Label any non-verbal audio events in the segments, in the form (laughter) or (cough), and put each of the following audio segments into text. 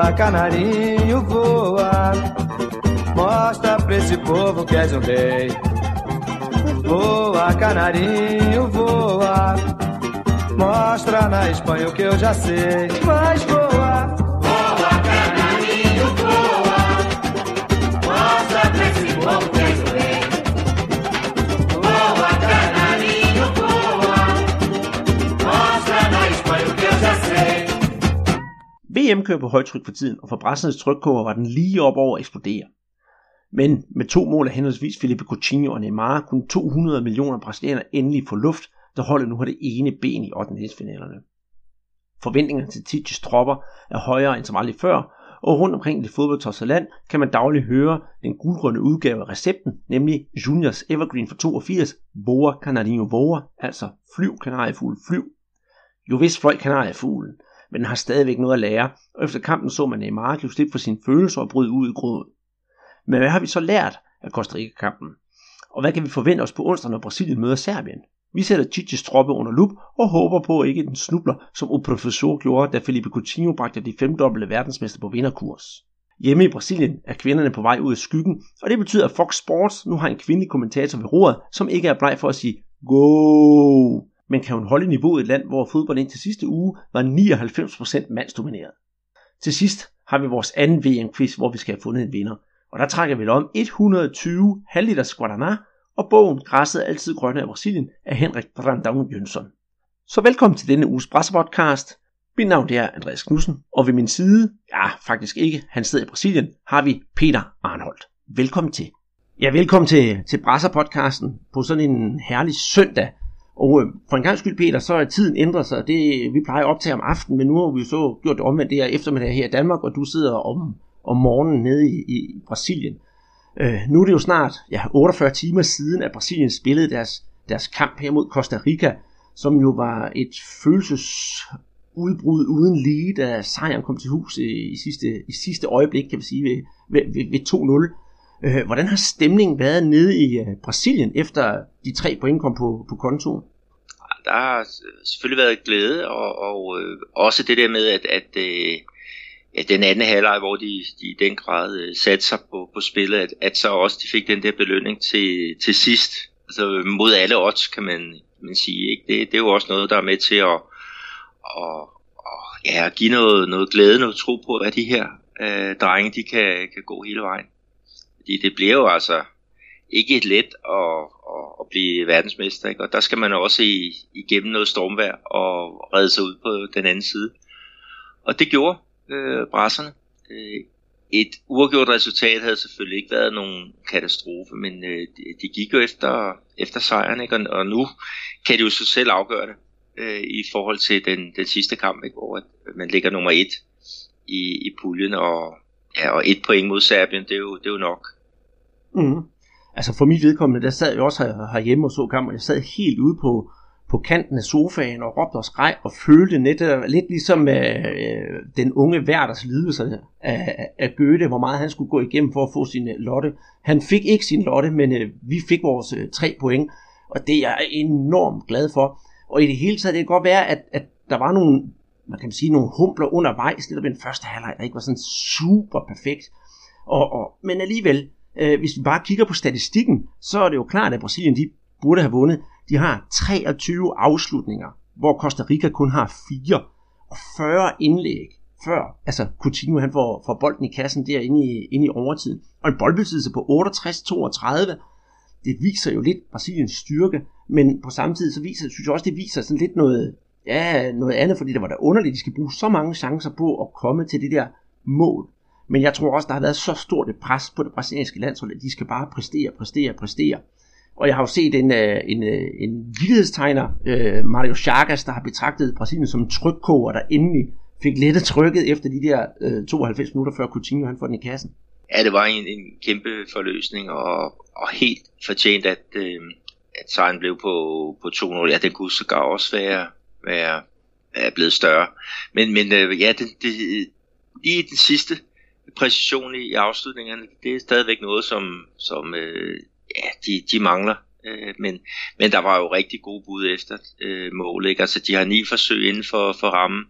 Voa, canarinho, voa. Mostra pra esse povo que és um rei. Voa, canarinho, voa. Mostra na Espanha o que eu já sei. Mas voa. VM kører på højtryk for tiden, og for brassernes trykkoger var den lige op over at eksplodere. Men med to mål af henholdsvis Felipe Coutinho og Neymar kunne 200 millioner brasilianere endelig få luft, da holdet nu har det ene ben i 8. finalerne. Forventningerne til Titis tropper er højere end som aldrig før, og rundt omkring i det fodboldtossede land kan man dagligt høre den guldgrønne udgave af recepten, nemlig Juniors Evergreen for 82, Boa Canarinho Boa, altså flyv kanariefugl flyv. Jo vist fløj kanariefuglen, men har stadigvæk noget at lære, og efter kampen så man Neymar give slip for sine følelser og bryde ud i gråd. Men hvad har vi så lært af Costa Rica-kampen? Og hvad kan vi forvente os på onsdag, når Brasilien møder Serbien? Vi sætter Chichis troppe under lup og håber på, at ikke den snubler, som O Professor gjorde, da Felipe Coutinho bragte de femdobbelte verdensmester på vinderkurs. Hjemme i Brasilien er kvinderne på vej ud af skyggen, og det betyder, at Fox Sports nu har en kvindelig kommentator ved roret, som ikke er bleg for at sige Go! Men kan hun holde niveauet i et land, hvor fodbold indtil sidste uge var 99% mandsdomineret? Til sidst har vi vores anden VM-quiz, hvor vi skal have fundet en vinder. Og der trækker vi om 120 halvliters Guaraná og bogen Græsset er altid grønne af Brasilien af Henrik Brandão Jønsson. Så velkommen til denne uges Brasserpodcast. Mit navn er Andreas Knudsen, og ved min side, ja faktisk ikke, han sidder i Brasilien, har vi Peter Arnholdt. Velkommen til. Ja, velkommen til, til Brasserpodcasten på sådan en herlig søndag. Og øh, for en gang skyld, Peter, så er tiden ændret sig. Det, vi plejer at optage om aftenen, men nu har vi så gjort det omvendt. Det er eftermiddag her i Danmark, og du sidder om, om morgenen nede i, i Brasilien. Øh, nu er det jo snart ja, 48 timer siden, at Brasilien spillede deres, deres kamp her mod Costa Rica, som jo var et følelsesudbrud uden lige, da sejren kom til hus i, i, sidste, i sidste øjeblik, kan vi sige, ved, ved, ved, ved 2-0. Øh, hvordan har stemningen været nede i øh, Brasilien, efter de tre point kom på, på kontoen? Der har selvfølgelig været glæde, og, og øh, også det der med, at, at øh, ja, den anden halvleg, hvor de, de i den grad øh, satte sig på, på spillet, at, at så også de fik den der belønning til, til sidst. Altså mod alle odds, kan man, man sige. Ikke? Det, det er jo også noget, der er med til at, at, at ja, at give noget, noget glæde, noget tro på, at de her øh, drenge, de kan, kan gå hele vejen. Fordi det bliver jo altså ikke et let at, at, at blive verdensmester, ikke? og der skal man også i, igennem noget stormvær og redde sig ud på den anden side. Og det gjorde øh, brasserne. Øh, et uafgjort resultat havde selvfølgelig ikke været nogen katastrofe, men øh, de, de gik jo efter, efter sejren, ikke? Og, og nu kan de jo så selv afgøre det øh, i forhold til den, den sidste kamp, ikke? hvor man ligger nummer et i, i puljen, og, ja, og et point mod Serbien, det er jo, det er jo nok. Mm. Altså for mit vedkommende, der sad jeg også her, herhjemme og så kampen, jeg sad helt ude på, på kanten af sofaen og råbte og skreg og følte net, øh, lidt ligesom øh, øh, den unge Werders lidelse af, af Goethe, hvor meget han skulle gå igennem for at få sin øh, lotte. Han fik ikke sin lotte, men øh, vi fik vores øh, tre point, og det er jeg enormt glad for. Og i det hele taget, det kan godt være, at, at der var nogle, man kan sige, nogle humbler undervejs, lidt der den første halvleg, der ikke var sådan super perfekt. Og, og, men alligevel, øh, hvis vi bare kigger på statistikken, så er det jo klart, at Brasilien de burde have vundet. De har 23 afslutninger, hvor Costa Rica kun har 4 og 40 indlæg før, altså Coutinho han får, får bolden i kassen derinde i, inde i overtiden. Og en boldbesiddelse på 68-32, det viser jo lidt Brasiliens styrke, men på samme tid så viser, synes jeg også, det viser sådan lidt noget, ja, noget andet, fordi det var da underligt, de skal bruge så mange chancer på at komme til det der mål. Men jeg tror også, der har været så stort et pres på det brasilianske landshold, at de skal bare præstere, præstere, præstere. Og jeg har jo set en, øh, en, øh, en vildhedstegner, øh, Mario Chagas, der har betragtet Brasilien som en trykkoger, der endelig fik lettet trykket efter de der 92 minutter, før Coutinho han får den i kassen. Ja, det var en, en kæmpe forløsning, og, og helt fortjent, at, øh, at sejren blev på, på 2-0. Ja, den kunne så også være, være, være blevet større. Men, men øh, ja, det, det, lige den sidste præcision i, i afslutningerne, det er stadigvæk noget, som, som øh, ja, de, de mangler. Øh, men, men der var jo rigtig gode bud efter øh, målet. Ikke? Altså, de har ni forsøg inden for, for rammen.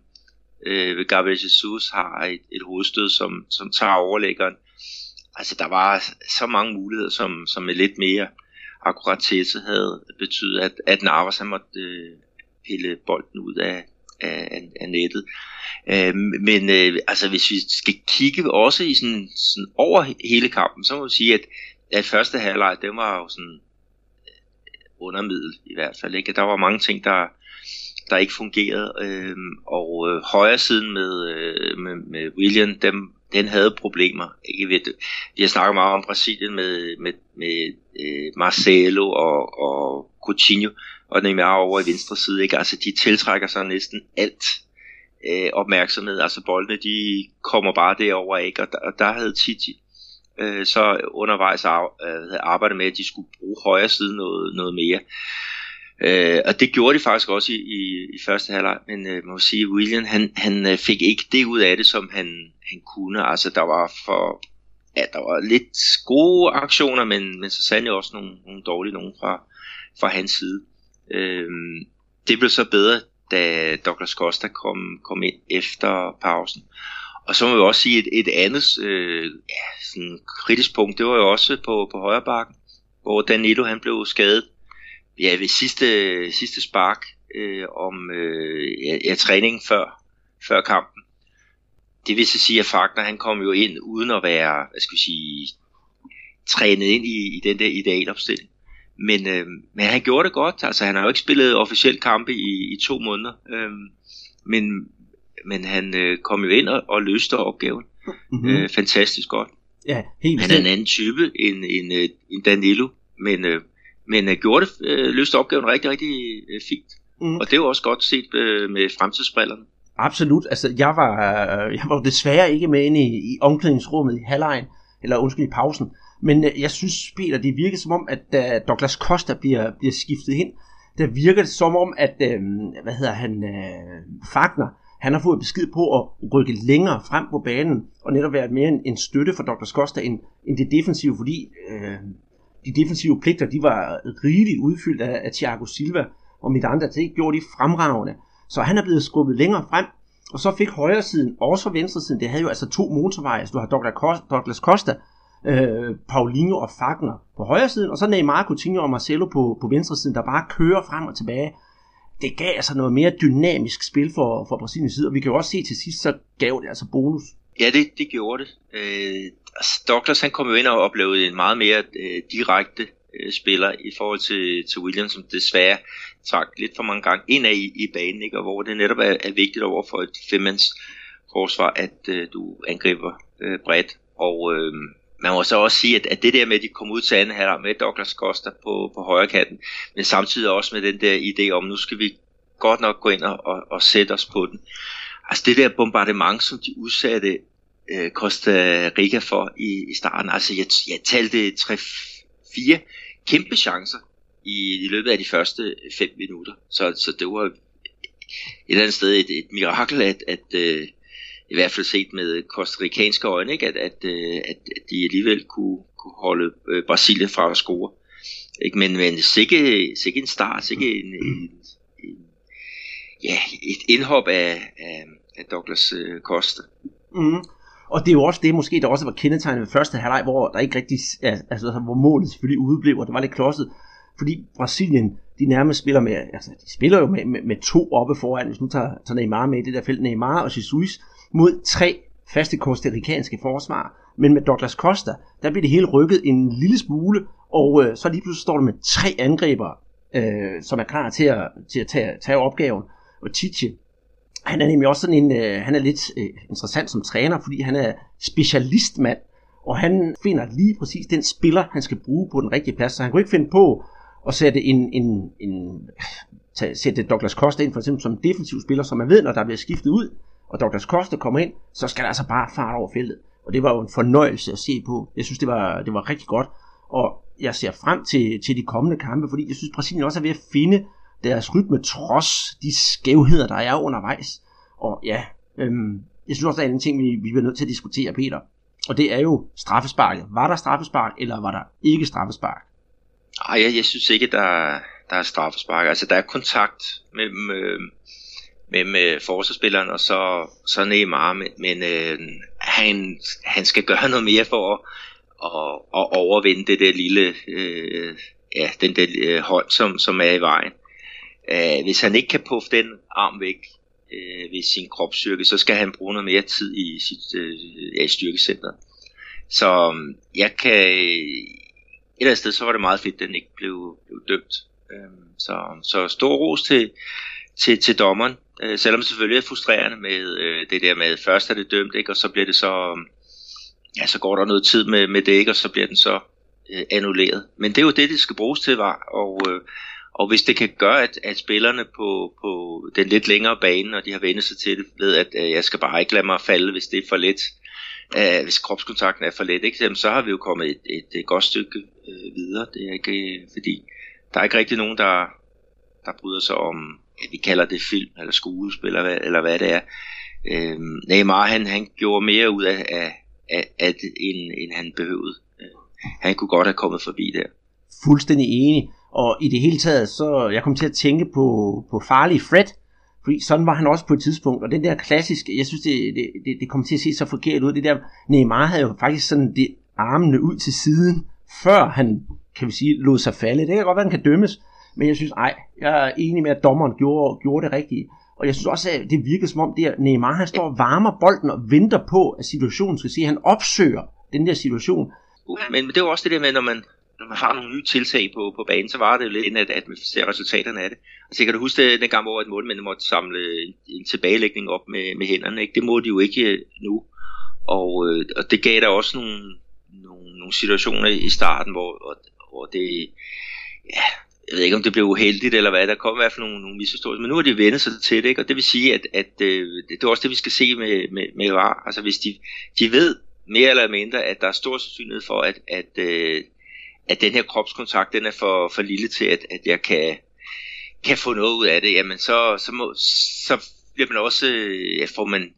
Øh, Gabriel Jesus har et, et hovedstød, som, som tager overlæggeren. Altså, der var så mange muligheder, som, som med lidt mere akkuratesse havde betydet, at, at Navas han måtte øh, pille bolden ud af, af, af nettet. Øh, men øh, altså hvis vi skal kigge også i sådan, sådan over hele kampen, så må vi sige, at, at første halvleg, det var jo sådan øh, undermiddel i hvert fald. Ikke? Der var mange ting, der, der ikke fungerede, øh, og øh, højre siden med, øh, med, med William, dem, den havde problemer. Ikke ved, vi har snakket meget om Brasilien med, med, med øh, Marcelo og, og Coutinho, og Neymar over i venstre side. Ikke? Altså, de tiltrækker sig næsten alt øh, opmærksomhed. Altså, boldene, de kommer bare derover, ikke? Og der, og der havde Titi øh, så undervejs øh, arbejdet med, at de skulle bruge højre side noget, noget mere. Øh, og det gjorde de faktisk også i, i, i første halvleg, men øh, må sige, William han, han øh, fik ikke det ud af det, som han, han kunne. Altså der var for, ja, der var lidt gode aktioner, men, men så sandelig også nogle, nogle dårlige nogen fra, fra hans side. Øh, det blev så bedre, da Douglas Costa kom, kom ind efter pausen. Og så må vi også sige, et, et andet øh, ja, sådan kritisk punkt, det var jo også på, på højre bakken, hvor Danilo han blev skadet ja, ved sidste, sidste spark øh, om øh, ja, ja, træningen før, før kampen. Det vil så sige, at Fagner han kom jo ind uden at være, hvad skal vi sige, trænet ind i, i den der idealopstilling. Men, øh, men han gjorde det godt. Altså han har jo ikke spillet officielt kampe i, i to måneder. Øh, men, men han øh, kom jo ind og, og løste opgaven. Mm-hmm. Øh, fantastisk godt. Ja, helt Han er en anden type end, end, øh, end Danilo. Men, øh, men øh, gjorde det, øh, løste opgaven rigtig, rigtig øh, fint. Mm. Og det var også godt set øh, med fremtidsbrillerne. Absolut. Altså, jeg var, øh, jeg var desværre ikke med inde i, i omklædningsrummet i halvlejen, eller undskyld, i pausen. Men øh, jeg synes, Peter, det virker som om, at da Douglas Costa bliver, bliver skiftet ind, der virker det som om, at, øh, hvad hedder han, øh, Fagner, han har fået besked på at rykke længere frem på banen, og netop være mere en, en støtte for Douglas Costa end, end det defensive, fordi øh, de defensive pligter, de var rigeligt udfyldt af, af Thiago Silva, og mit andre det gjorde de fremragende. Så han er blevet skubbet længere frem, og så fik højre siden, også venstre siden, det havde jo altså to motorveje, altså du har Douglas Costa, øh, Paulinho og Fagner på højre siden, og så Neymar, Coutinho og Marcelo på, på venstre siden, der bare kører frem og tilbage. Det gav altså noget mere dynamisk spil for, for Brasiliens side, og vi kan jo også se til sidst, så gav det altså bonus. Ja, det, det gjorde det. Øh, altså, Douglas han kom jo ind og oplevede en meget mere øh, direkte øh, spiller i forhold til, til William, som desværre trak lidt for mange gange ind i, i banen, ikke? og hvor det netop er, er vigtigt over for et femmands forsvar, at øh, du angriber øh, bredt. Og øh, man må så også sige, at, at det der med, at de kom ud til anden halvleg med Douglas Costa på, på højre kanten, men samtidig også med den der idé om, nu skal vi godt nok gå ind og, og, og sætte os på den. Altså det der bombardement, som de udsatte øh, Costa Rica for i, i starten. Altså jeg, jeg talte 3-4 kæmpe chancer i, i løbet af de første 5 minutter. Så, så det var et eller andet sted et, et mirakel, at, at øh, i hvert fald set med kostarikanske øjne, ikke? At, øh, at, at de alligevel kunne, kunne holde øh, Brasilien fra at score. Ikke? Men, men sikke, sikke en start, sikke en, en, en, ja, et indhop af, af, af Douglas øh, Costa. Mm. Og det er jo også det, måske der også var kendetegnet ved første halvleg, hvor der ikke rigtig, altså, altså hvor målet selvfølgelig udeblev, og det var lidt klodset, fordi Brasilien, de nærmest spiller med, altså de spiller jo med, med, med to oppe foran, hvis nu tager, tager Neymar med i det der felt, Neymar og Jesus, mod tre faste kostarikanske forsvar. Men med Douglas Costa, der bliver det hele rykket en lille smule, og øh, så lige pludselig står der med tre angriber, øh, som er klar til at, til at tage, tage opgaven. Og Tietje, han er nemlig også sådan en, øh, han er lidt øh, interessant som træner, fordi han er specialistmand, og han finder lige præcis den spiller, han skal bruge på den rigtige plads, så han kunne ikke finde på at sætte en, en, en øh, tage, sætte Douglas Costa ind for eksempel som defensiv spiller, som man ved, når der bliver skiftet ud, og Douglas Costa kommer ind, så skal der altså bare fart over feltet. Og det var jo en fornøjelse at se på. Jeg synes, det var, det var rigtig godt. Og jeg ser frem til, til de kommende kampe, fordi jeg synes, Brasilien også er ved at finde deres rytme, trods de skævheder, der er undervejs. Og ja, øhm, jeg synes også, der er en ting, vi, vi bliver nødt til at diskutere, Peter. Og det er jo straffesparket. Var der straffespark, eller var der ikke straffespark? Nej, jeg, jeg synes ikke, der, der er straffespark. Altså, der er kontakt mellem, øh, med, med forsvarsspilleren og så, så Neymar, men, men øh, han, han skal gøre noget mere for at, at, at overvinde det der lille, øh, ja, den der øh, hold, som, som er i vejen. Øh, hvis han ikke kan puffe den arm væk øh, ved sin kropsstyrke, så skal han bruge noget mere tid i sit øh, ja, styrkecenter. Så øh, jeg kan... Et eller andet sted, så var det meget fedt, at den ikke blev, blev dømt. Øh, så, så stor ros til, til, til dommeren, øh, selvom det selvfølgelig er frustrerende med øh, det der med, først er det dømt, ikke, og så bliver det så, um, ja, så går der noget tid med, med det, ikke, og så bliver den så øh, annulleret. Men det er jo det, det skal bruges til, var, og, øh, og hvis det kan gøre, at, at spillerne på, på den lidt længere bane, og de har vendt sig til det, ved at øh, jeg skal bare ikke lade mig falde, hvis det er for let, øh, hvis kropskontakten er for let, ikke? Jamen, så har vi jo kommet et, et, et godt stykke øh, videre. Det er ikke, øh, fordi der er ikke rigtig nogen, der, der bryder sig om, vi kalder det film, eller skuespil, eller hvad, eller hvad det er. Øh, Neymar, han, han gjorde mere ud af, af, af, af det, end, end han behøvede. Øh, han kunne godt have kommet forbi der. Fuldstændig enig. Og i det hele taget, så jeg kom til at tænke på, på farlig Fred, fordi sådan var han også på et tidspunkt, og den der klassiske, jeg synes, det, det, det, det kom til at se så forkert ud, det der, Neymar havde jo faktisk sådan det armene ud til siden, før han, kan vi sige, lod sig falde. Det kan godt være, han kan dømmes, men jeg synes, ej, jeg er enig med, at dommeren gjorde, gjorde det rigtige. Og jeg synes også, at det virker som om, det er, Neymar han står og varmer bolden og venter på, at situationen skal se. Han opsøger den der situation. Uh, men det er også det der med, når man, når man har nogle nye tiltag på, på banen, så var det jo lidt, at, at man ser resultaterne af det. Altså, så kan du huske det, den gang, hvor et målmænd måtte samle en tilbagelægning op med, med hænderne. Ikke? Det må de jo ikke øh, nu. Og, øh, og det gav der også nogle, nogle, nogle situationer i starten, hvor, hvor det, ja, jeg ved ikke om det blev uheldigt eller hvad, der kom i hvert fald nogle, nogle misforståelser, men nu har de vendt sig til det, ikke? og det vil sige, at, at øh, det er også det, vi skal se med, med, med VAR. Altså hvis de, de ved mere eller mindre, at der er stor sandsynlighed for, at, at, øh, at den her kropskontakt, den er for, for lille til, at, at jeg kan, kan få noget ud af det, jamen så, så, må, så bliver man også, øh, ja, får man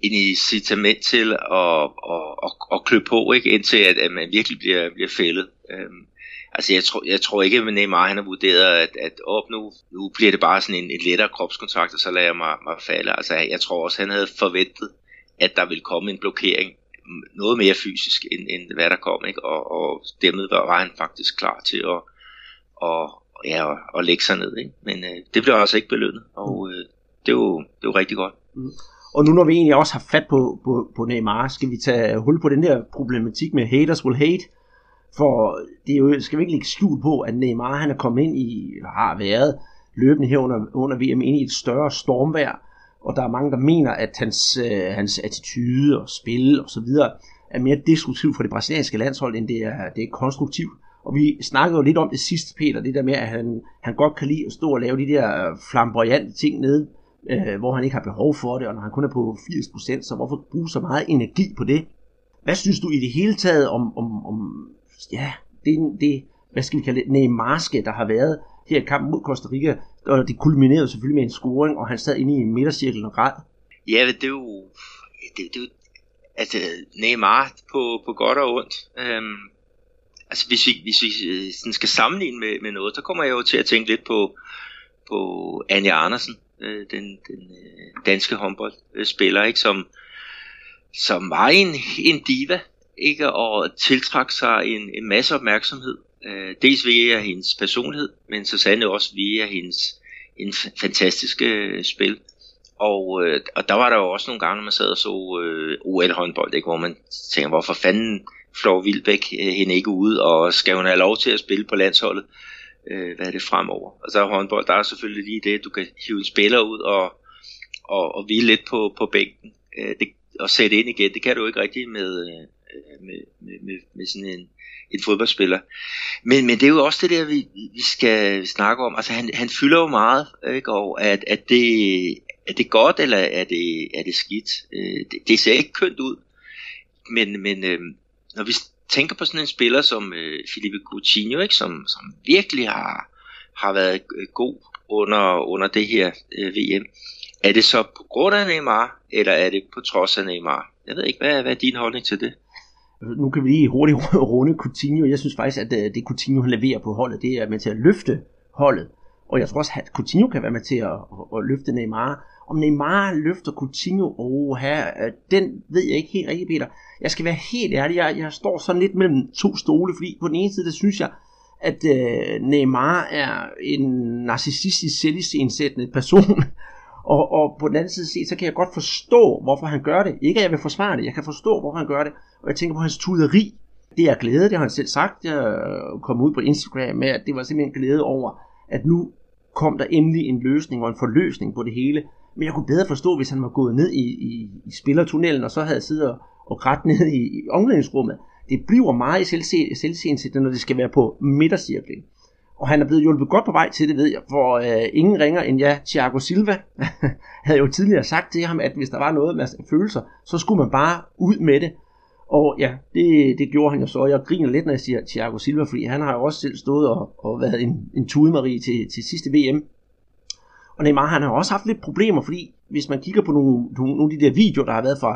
en incitament til at, at, at, at klø på, ikke? indtil at, at man virkelig bliver, bliver fældet. Øhm, altså jeg tror, jeg tror ikke, at Neymar han har vurderet, at, at op nu, nu bliver det bare sådan en, en lettere kropskontakt, og så lader jeg mig, mig falde. Altså jeg tror også, han havde forventet, at der ville komme en blokering, noget mere fysisk, end, end hvad der kom, ikke? Og, og dermed var, var han faktisk klar til at, og, ja, at, at lægge sig ned. Ikke? Men øh, det blev altså ikke belønnet, og øh, det, var, det var rigtig godt. Mm. Og nu når vi egentlig også har fat på, på, på Neymar, skal vi tage hul på den der problematik med haters will hate. For det er jo, skal vi ikke lægge skjul på, at Neymar han er kommet ind i, har været løbende her under, under VM ind i et større stormvær. Og der er mange, der mener, at hans, øh, hans attitude og spil og så videre er mere destruktiv for det brasilianske landshold, end det er, det er konstruktivt. Og vi snakkede jo lidt om det sidste, Peter, det der med, at han, han godt kan lide at stå og lave de der øh, flamboyante ting nede, øh, hvor han ikke har behov for det, og når han kun er på 80%, så hvorfor bruge så meget energi på det? Hvad synes du i det hele taget om, om, om ja, det, det, hvad skal vi kalde det, Neymarske, der har været her i kampen mod Costa Rica, og det kulminerede selvfølgelig med en scoring, og han sad inde i midtercirklen og græd. Ja, det er jo, det, det er jo altså Neymar på, på godt og ondt. Øhm, altså hvis vi, hvis vi øh, sådan skal sammenligne med, med noget, så kommer jeg jo til at tænke lidt på, på Anja Andersen, øh, den, den øh, danske håndboldspiller, ikke, som, som var en, en diva, ikke, og tiltrække sig en, en masse opmærksomhed. Øh, dels via hendes personlighed, men så sandelig også via hendes en fantastiske øh, spil. Og, øh, og der var der jo også nogle gange, når man sad og så øh, OL-håndbold, ikke, hvor man tænker, hvorfor fanden flår Vildbæk øh, hende ikke ud, og skal hun have lov til at spille på landsholdet? Øh, hvad er det fremover? Og så er håndbold, der er selvfølgelig lige det, du kan hive en spiller ud og, og, og hvile lidt på, på bænken. Øh, det, og sætte ind igen, det kan du ikke rigtig med, øh, Øh, med, med, med, med sådan en, en fodboldspiller. Men, men det er jo også det der, vi, vi skal snakke om. Altså han, han fylder jo meget, ikke? og at, at det, er det godt, eller er det, er det skidt? Øh, det, det ser ikke kønt ud. Men, men øh, når vi tænker på sådan en spiller som øh, Felipe Coutinho, ikke? Som, som virkelig har, har været god under, under det her øh, VM, er det så på grund af Neymar, eller er det på trods af Neymar? Jeg ved ikke, hvad, hvad er din holdning til det? Altså, nu kan vi lige hurtigt (laughs) runde Coutinho. Jeg synes faktisk, at øh, det Coutinho leverer på holdet, det er med til at løfte holdet. og jeg tror også, at Coutinho kan være med til at, at, at løfte Neymar. Om Neymar løfter Coutinho, oh, her, øh, den ved jeg ikke helt rigtigt, Peter. Jeg skal være helt ærlig, jeg, jeg står sådan lidt mellem to stole, fordi på den ene side, der synes jeg, at øh, Neymar er en narcissistisk selvisensættende person, (laughs) og, og på den anden side set, så kan jeg godt forstå, hvorfor han gør det. Ikke at jeg vil forsvare det, jeg kan forstå, hvorfor han gør det. Og jeg tænker på hans tuderi. Det er glæde, det har han selv sagt. Jeg kom ud på Instagram med, at det var simpelthen glæde over, at nu kom der endelig en løsning og en forløsning på det hele. Men jeg kunne bedre forstå, hvis han var gået ned i, i, i spillertunnelen, og så havde siddet og, og grædt ned i, i omklædningsrummet. Det bliver meget i når det skal være på midtercirklen. Og han er blevet hjulpet godt på vej til det, ved jeg, for øh, ingen ringer end jeg, Thiago Silva, (laughs) havde jo tidligere sagt til ham, at hvis der var noget med følelser, så skulle man bare ud med det. Og ja, det, det gjorde han jo så. Jeg griner lidt, når jeg siger Thiago Silva, fordi han har jo også selv stået og, og været en, en tudemarie til, til sidste VM. Og Neymar, han har også haft lidt problemer, fordi hvis man kigger på nogle, nogle, nogle af de der videoer, der har været fra,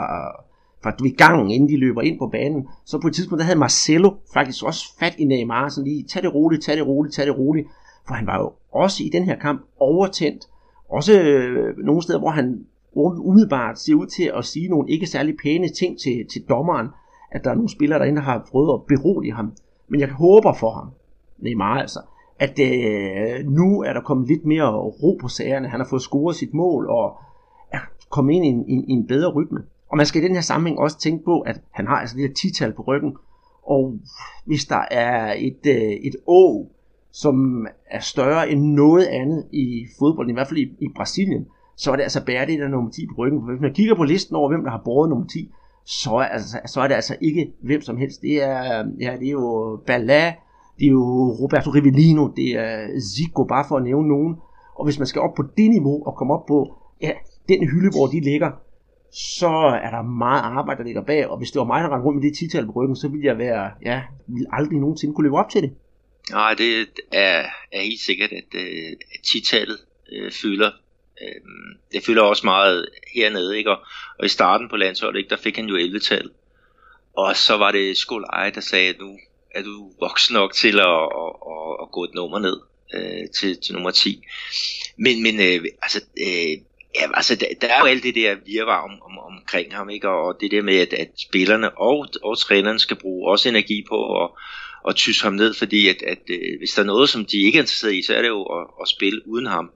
fra du gangen, inden de løber ind på banen, så på et tidspunkt, der havde Marcelo faktisk også fat i Neymar, sådan lige, tag det roligt, tag det roligt, tag det roligt, for han var jo også i den her kamp overtændt, også øh, nogle steder, hvor han umiddelbart ser ud til at sige nogle ikke særlig pæne ting til, til dommeren, at der er nogle spillere derinde, der har prøvet at berolige ham. Men jeg håber for ham, Neymar altså, at øh, nu er der kommet lidt mere ro på sagerne. Han har fået scoret sit mål og er kommet ind i en, i, i en bedre rytme. Og man skal i den her sammenhæng også tænke på, at han har altså det her tital på ryggen. Og hvis der er et, øh, et å, som er større end noget andet i fodbold, i hvert fald i, i Brasilien, så er det altså Berti, der er nummer 10 på ryggen. Hvis man kigger på listen over, hvem der har båret nummer 10, så er, altså, så er det altså ikke hvem som helst. Det er, ja, det er jo Bala, det er jo Roberto Rivellino, det er Zico, bare for at nævne nogen. Og hvis man skal op på det niveau og komme op på ja, den hylde, hvor de ligger, så er der meget arbejde, der ligger bag. Og hvis det var mig, der rendte rundt med det tital på ryggen, så ville jeg være, ja, ville aldrig nogensinde kunne leve op til det. Nej, det er, er helt sikkert, at, øh, at titallet øh, fylder. Øh, det fylder også meget hernede, ikke? Og, og i starten på landsholdet, ikke, der fik han jo 11-tal. Og så var det Skolaj, der sagde, at nu er du voksen nok til at, at, at, at gå et nummer ned øh, til, til nummer 10. Men, men øh, altså, øh, ja, altså der, der er jo alt det der virvar om, om, omkring ham, ikke? Og det der med, at, at spillerne og, og træneren skal bruge også energi på at, at tyse ham ned, fordi at, at, at hvis der er noget, som de ikke er interesseret i, så er det jo at, at spille uden ham.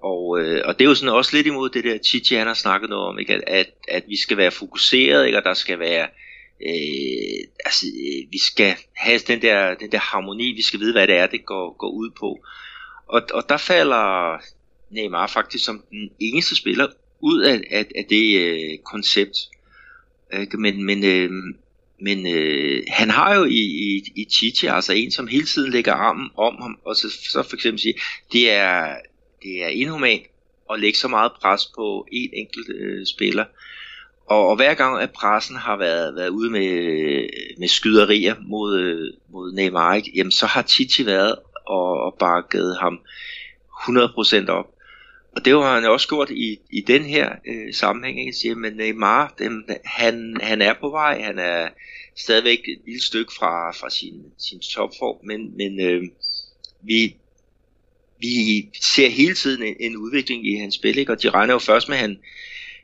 Og, øh, og det er jo sådan også lidt imod det der Chichi, han har snakket noget om, ikke? At, at, at vi skal være fokuseret, ikke? og der skal være øh, altså, øh, vi skal have den der, den der harmoni, vi skal vide, hvad det er, det går, går ud på. Og, og der falder Neymar faktisk som den eneste spiller ud af, af, af det øh, koncept. Øh, men men, øh, men øh, han har jo i, i, i Chichi altså en, som hele tiden lægger armen om ham, og så, så for eksempel siger, det er, det er inhumant at lægge så meget pres på en enkelt øh, spiller. Og, og hver gang at pressen har været, været ude med, med skyderier mod, øh, mod Neymar, ikke? jamen så har Titi været og, og bakket ham 100% op. Og det har han også gjort i, i den her øh, sammenhæng. Ikke? Siger, men Neymar, dem, han, han er på vej, han er stadigvæk et lille stykke fra, fra sin, sin topform, men, men øh, vi, vi ser hele tiden en, en udvikling i hans spil, ikke? og de regner jo først med, at han,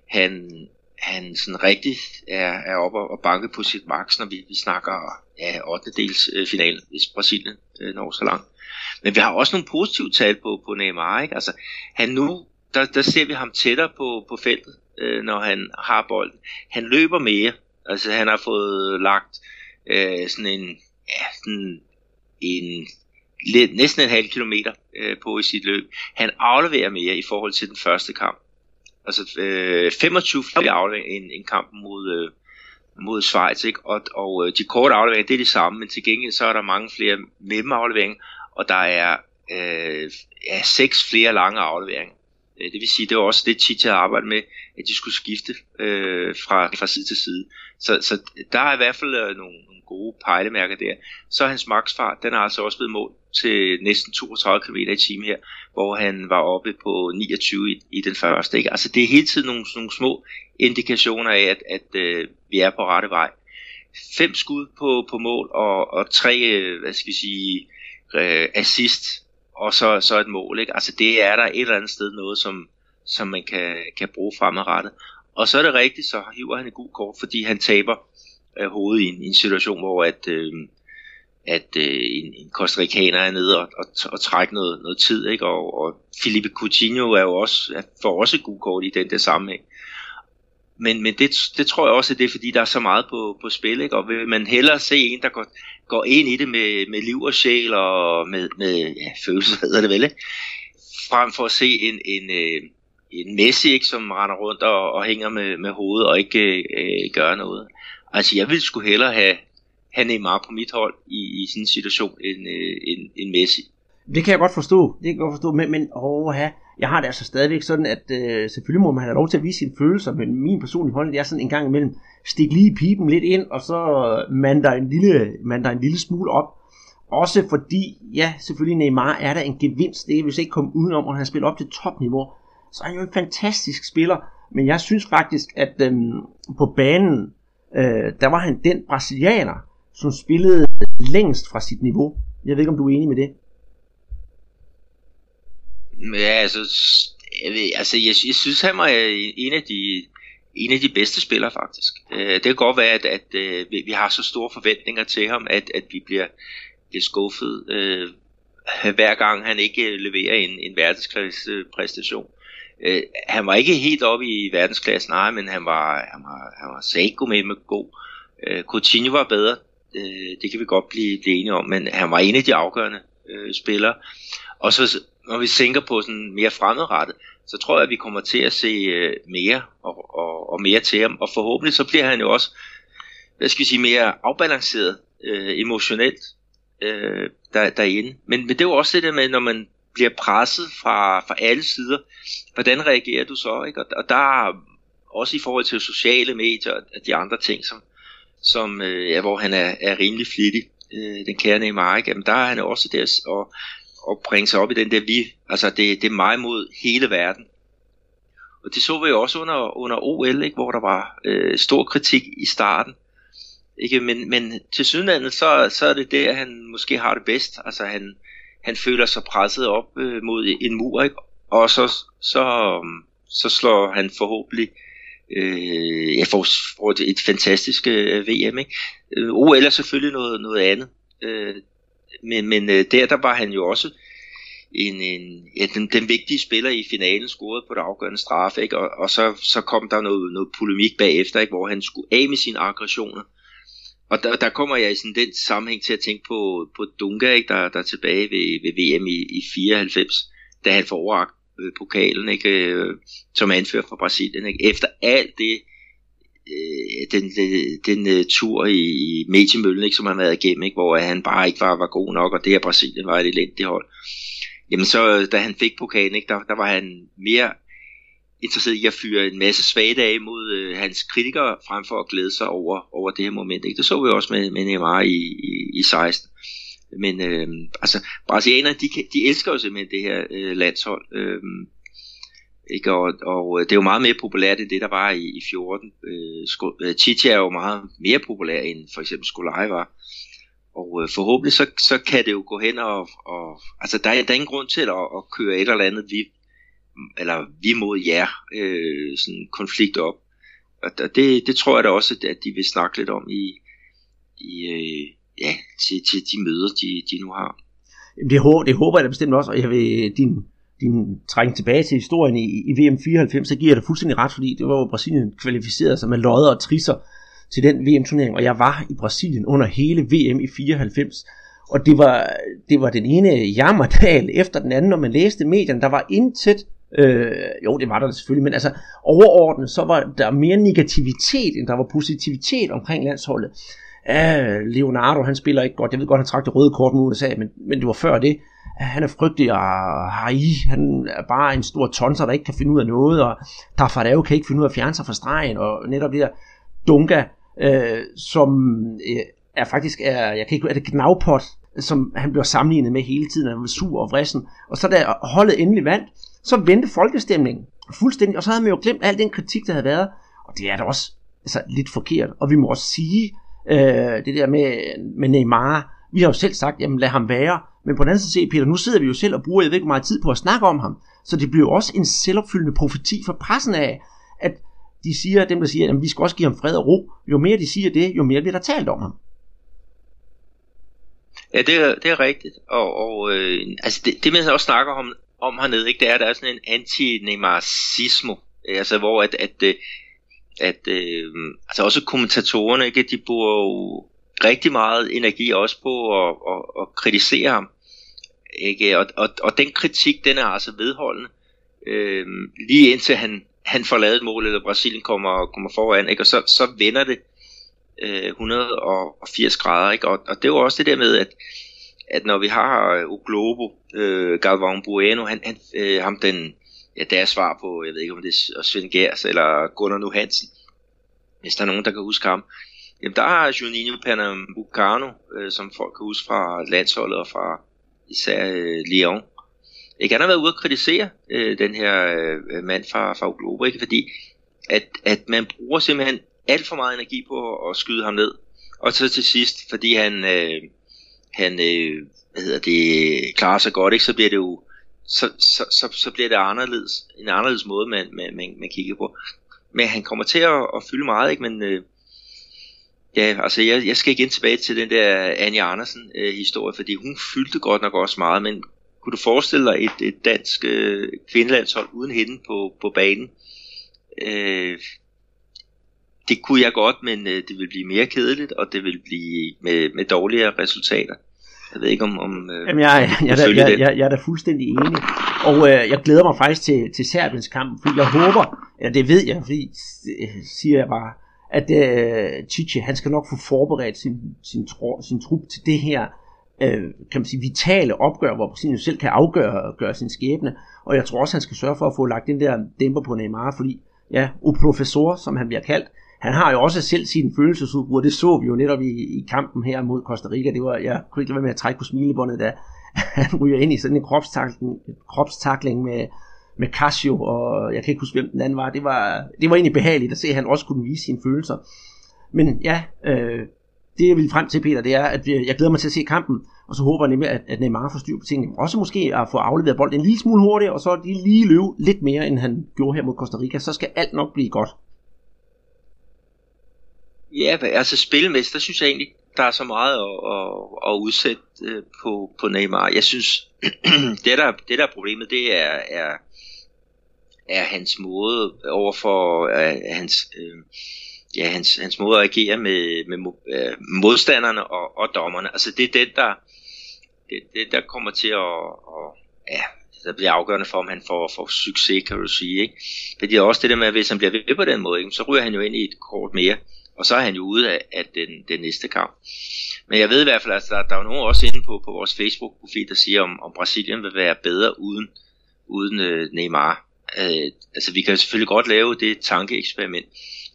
han han sådan rigtig er, er oppe og banke på sit max, når vi, vi snakker ja, 8. dels øh, final, hvis Brasilien øh, når så langt. Men vi har også nogle positive tal på, på Neymar. Ikke? Altså, han nu, der, der ser vi ham tættere på, på feltet, øh, når han har bolden. Han løber mere. Altså, han har fået lagt øh, sådan en, ja, sådan en lidt, næsten en halv kilometer øh, på i sit løb. Han afleverer mere i forhold til den første kamp altså øh, 25 flere afleveringer end, end kampen mod, øh, mod Schweiz, ikke? Og, og øh, de korte afleveringer, det er det samme, men til gengæld så er der mange flere mellemafleveringer, og der er øh, ja, seks flere lange afleveringer. Øh, det vil sige, det var også det Tite havde arbejdet med, at de skulle skifte øh, fra, fra side til side. Så, så der er i hvert fald øh, nogle, nogle gode pejlemærker der. Så hans maksfart, den er altså også blevet målt til næsten 32 km i timen her, hvor han var oppe på 29 i, i den første. Ikke? Altså det er hele tiden nogle, nogle små indikationer af, at, at øh, vi er på rette vej. Fem skud på, på mål og, og tre, øh, hvad skal vi sige, øh, assist og så, så et mål. Ikke? Altså det er der et eller andet sted noget, som, som man kan, kan bruge fremadrettet. Og så er det rigtigt, så hiver han et god kort, fordi han taber øh, hovedet i en, i en situation, hvor at, øh, at øh, en, en Costa er nede og, og, og trækker noget, noget tid, ikke? Og, og Felipe Coutinho er jo også, får også et god kort i den der sammenhæng. Men, men det, det tror jeg også, at det er fordi, der er så meget på, på spil, ikke? og vil man hellere se en, der går, går ind i det med, med liv og sjæl og med, med ja, følelser, hedder det vel, ikke? frem for at se en, en, øh, en Messi, ikke, som render rundt og, og hænger med, med hovedet og ikke øh, gør noget. Altså, jeg ville sgu hellere have, have Neymar på mit hold i, i sådan en situation end, øh, end, end Messi. Det kan jeg godt forstå, det kan jeg godt forstå, men, men åh, jeg har det altså stadigvæk sådan, at øh, selvfølgelig må man have lov til at vise sine følelser, men min personlige holdning er sådan en gang imellem, stik lige pipen lidt ind, og så man der en lille, man der en lille smule op. Også fordi, ja, selvfølgelig Neymar er der en gevinst, det er hvis ikke komme udenom, at han spiller op til topniveau, så er han jo en fantastisk spiller, men jeg synes faktisk, at øh, på banen, øh, der var han den brasilianer, som spillede længst fra sit niveau. Jeg ved ikke, om du er enig med det? Ja, altså, jeg, ved, altså jeg, jeg synes, han var øh, en af de, en af de bedste spillere faktisk. Øh, det kan godt være, at, at, øh, at vi har så store forventninger til ham, at, at vi bliver, bliver skuffet øh, hver gang han ikke øh, leverer en, en verdensklasse præstation. Øh, han var ikke helt oppe i verdensklassen, nej, men han var, han var, han var Sago med med god. Øh, Coutinho var bedre, øh, det kan vi godt blive, blive enige om, men han var en af de afgørende øh, spillere. Og så når vi tænker på sådan mere fremadrettet, så tror jeg, at vi kommer til at se øh, mere og, og, og mere til ham. Og forhåbentlig så bliver han jo også, hvad skal vi sige, mere afbalanceret øh, emotionelt øh, der, derinde. Men, men det er jo også det der med, når man bliver presset fra, fra alle sider, hvordan reagerer du så? Ikke? Og, og der er også i forhold til sociale medier og de andre ting, som, som øh, ja, hvor han er, er rimelig flittig, øh, den kære Neymar, ikke? Jamen, der er han også der og, at bringe sig op i den der vi, altså det, det er mig mod hele verden. Og det så vi jo også under, under OL, ikke? hvor der var øh, stor kritik i starten. Ikke? Men, men til sydlandet, så, så er det der, han måske har det bedst. Altså han, han føler sig presset op øh, mod en mur, ikke? og så, så, så slår han forhåbentlig øh, ja, får, får et, et fantastisk øh, VM. Ikke? Øh, OL er selvfølgelig noget, noget andet. Øh, men, men øh, der, der var han jo også en, en, ja, den, den vigtige spiller i finalen scorede på det afgørende straf, ikke? Og, og så, så kom der noget, noget polemik bagefter, ikke? hvor han skulle af med sine aggressioner. Og der, der kommer jeg i sådan den sammenhæng til at tænke på, på Dunga, ikke? Der, der er tilbage ved, ved VM i, i 94, da han får overragt øh, pokalen, ikke? Øh, som anfører for Brasilien. Ikke? Efter alt det, Øh, den, øh, den, den tur i, i mediemøllen, ikke, som han havde igennem, ikke, hvor han bare ikke var, var god nok, og det her Brasilien var et elendigt hold. Jamen så, da han fik pokalen, ikke, der, der var han mere interesseret i at fyre en masse svage af mod øh, hans kritikere, frem for at glæde sig over, over det her moment. Ikke? Det så vi også med, med Neymar i, i, i 16. Men øh, altså, brasilianerne, de, de elsker jo simpelthen det her øh, landshold. Øh, ikke? Og, og øh, det er jo meget mere populært end det, der var i, i 14. Øh, øh, Chichi er jo meget mere populær end for eksempel Skolaj var. Og øh, forhåbentlig så, så kan det jo gå hen og, og altså der er, der er ingen grund til at, at køre et eller andet vi, eller vi mod jer øh, sådan konflikt op. Og det, det tror jeg da også, at de vil snakke lidt om i, i øh, ja, til, til de møder, de, de nu har. Det, håber, det håber jeg da bestemt også, og jeg vil din din træng tilbage til historien i, i VM 94, så giver jeg dig fuldstændig ret, fordi det var jo Brasilien kvalificeret sig med lodder og trisser til den VM-turnering, og jeg var i Brasilien under hele VM i 94, og det var, det var den ene jammerdal efter den anden, når man læste medierne, der var intet, øh, jo det var der selvfølgelig, men altså overordnet, så var der mere negativitet, end der var positivitet omkring landsholdet. Uh, Leonardo, han spiller ikke godt, jeg ved godt, han trak det røde kort mod USA, men, men det var før det, han er frygtelig, og Hai, han er bare en stor tonser, der ikke kan finde ud af noget, og Tafareo kan ikke finde ud af at fjerne sig fra stregen, og netop det der Dunga, øh, som øh, er faktisk, er, jeg kan ikke er det Gnavpot, som han bliver sammenlignet med hele tiden, han var sur og vrissen, og så da holdet endelig vandt, så vendte folkestemningen fuldstændig, og så havde man jo glemt al den kritik, der havde været, og det er da også altså, lidt forkert, og vi må også sige, øh, det der med, med Neymar, vi har jo selv sagt, jamen lad ham være, men på den anden side, Peter, nu sidder vi jo selv og bruger, jeg ved ikke meget tid på at snakke om ham. Så det bliver jo også en selvopfyldende profeti for pressen af, at de siger, dem der siger, at vi skal også give ham fred og ro. Jo mere de siger det, jo mere bliver der talt om ham. Ja, det er, det er rigtigt. Og, og øh, altså det, det, man også snakker om, om hernede, ikke, det er, at der er sådan en anti Altså hvor at, at, at, at øh, altså også kommentatorerne, ikke, de bruger jo rigtig meget energi også på at, at, at kritisere ham. Ikke? Og, og, og den kritik, den er altså vedholdende. Øh, lige indtil han, han får lavet et mål, eller Brasilien kommer, kommer foran, ikke? og så, så vender det øh, 180 grader. Ikke? Og, og det er jo også det der med, at, at når vi har Oglobo, øh, Galvão Bueno, han, han, øh, ham den, ja, deres svar på, jeg ved ikke om det er Svend Gers eller Gunnar Nu Hansen, hvis der er nogen, der kan huske ham, jamen der har Juninho Pernambucano, øh, som folk kan huske fra landsholdet og fra især øh, Lyon, ikke? Han har været ude at kritisere øh, den her øh, mand fra, fra Globo, ikke? fordi at, at man bruger simpelthen alt for meget energi på at skyde ham ned. Og så til sidst, fordi han, øh, han øh, hvad hedder det, klarer sig godt, ikke? så bliver det jo så, så, så, så bliver det anderledes, en anderledes måde, man, man, man, man kigger på. Men han kommer til at, at fylde meget, ikke? men øh, ja, altså jeg, jeg skal igen tilbage til den der Anja Andersen øh, historie, fordi hun fyldte godt nok også meget, men kunne du forestille dig et, et dansk øh, kvindelandshold uden hende på, på banen? Øh, det kunne jeg godt, men øh, det vil blive mere kedeligt, og det vil blive med, med dårligere resultater. Jeg ved ikke om... om øh, Jamen, jeg, jeg, jeg, jeg, jeg, jeg, jeg er da fuldstændig enig. Og øh, jeg glæder mig faktisk til, til Serbiens kamp, fordi jeg håber, ja det ved jeg, fordi øh, siger jeg bare, at øh, Chichi, han skal nok få forberedt sin, sin, tro, sin trup til det her øh, kan man sige, vitale opgør, hvor Brasilien selv kan afgøre gøre sin skæbne. Og jeg tror også, han skal sørge for at få lagt den der dæmper på Neymar, fordi ja, o professor, som han bliver kaldt, han har jo også selv sin følelsesudbrud, det så vi jo netop i, i kampen her mod Costa Rica. Det var, jeg kunne ikke lade være med at trække på smilebåndet, da (laughs) han ryger ind i sådan en kropstakling, kropstakling med, med Casio, og jeg kan ikke huske, hvem den anden var. Det var, det var egentlig behageligt at se, at han også kunne vise sine følelser. Men ja, øh, det jeg vil frem til, Peter, det er, at øh, jeg glæder mig til at se kampen, og så håber jeg nemlig, at, at Neymar får styr på tingene. Også måske at få afleveret bolden en lille smule hurtigere, og så de lige løbe lidt mere, end han gjorde her mod Costa Rica. Så skal alt nok blive godt. Ja, altså spilmæssigt, der synes jeg egentlig, der er så meget at, at, at udsætte øh, på, på Neymar. Jeg synes, (clears throat) det der, det der er problemet, det er, er, er hans måde overfor er hans, øh, ja, hans, hans måde at agere med, med øh, modstanderne og, og dommerne. Altså det er den, der, det, det, der kommer til at, at ja, der bliver afgørende for, om han får, får succes, kan du sige. Ikke? Fordi det er også det der med, at hvis han bliver ved på den måde, ikke, så ryger han jo ind i et kort mere og så er han jo ude af, af den, den næste kamp. Men jeg ved i hvert fald, at der, der er nogen også inde på, på vores Facebook-profil, der siger, om, om Brasilien vil være bedre uden, uden øh, Neymar. Øh, altså vi kan selvfølgelig godt lave det tankeeksperiment.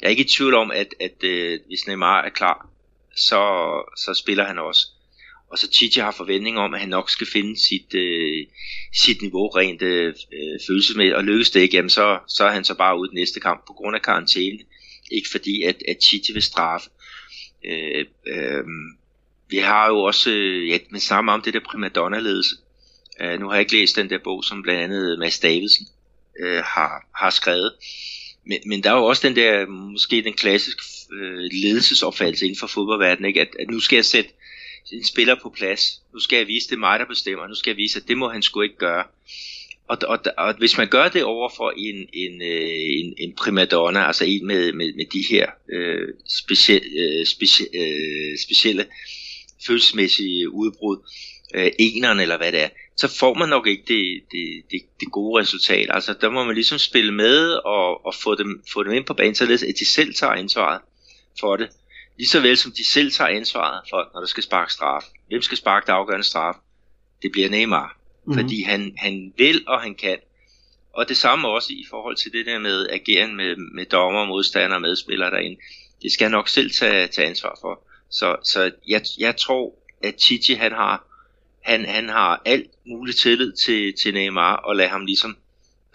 Jeg er ikke i tvivl om, at, at øh, hvis Neymar er klar, så, så spiller han også. Og så Chichi har forventning om, at han nok skal finde sit, øh, sit niveau rent øh, øh følelsesmæssigt, og lykkes det ikke, jamen så, så er han så bare ude den næste kamp på grund af karantæne. Ikke fordi, at, at Chichi vil straffe. Øh, øh, vi har jo også, øh, ja, men samme om det der primadonna-ledelse. Øh, nu har jeg ikke læst den der bog, som blandt andet Mads Davidsen øh, har, har skrevet. Men, men der er jo også den der, måske den klassiske øh, ledelsesopfattelse inden for fodboldverdenen, ikke? At, at nu skal jeg sætte en spiller på plads. Nu skal jeg vise, det er mig, der bestemmer. Nu skal jeg vise, at det må han sgu ikke gøre. Og, og, og hvis man gør det over for en, en, øh, en, en primadonna, altså en med, med, med de her øh, specie, øh, specie, øh, specielle følelsesmæssige udbrud, øh, eneren eller hvad det er, så får man nok ikke det, det, det, det gode resultat. Altså der må man ligesom spille med og, og få, dem, få dem ind på banen, således at de selv tager ansvaret for det. Ligeså vel som de selv tager ansvaret for, når der skal sparke straf. Hvem skal sparke det afgørende straf? Det bliver Neymar mm-hmm. fordi han, han vil og han kan. Og det samme også i forhold til det der med ageren med, med dommer, modstandere og medspillere derinde. Det skal han nok selv tage, tage ansvar for. Så, så jeg, jeg tror, at Chichi han har, han, han har alt muligt tillid til, til Neymar og lade ham ligesom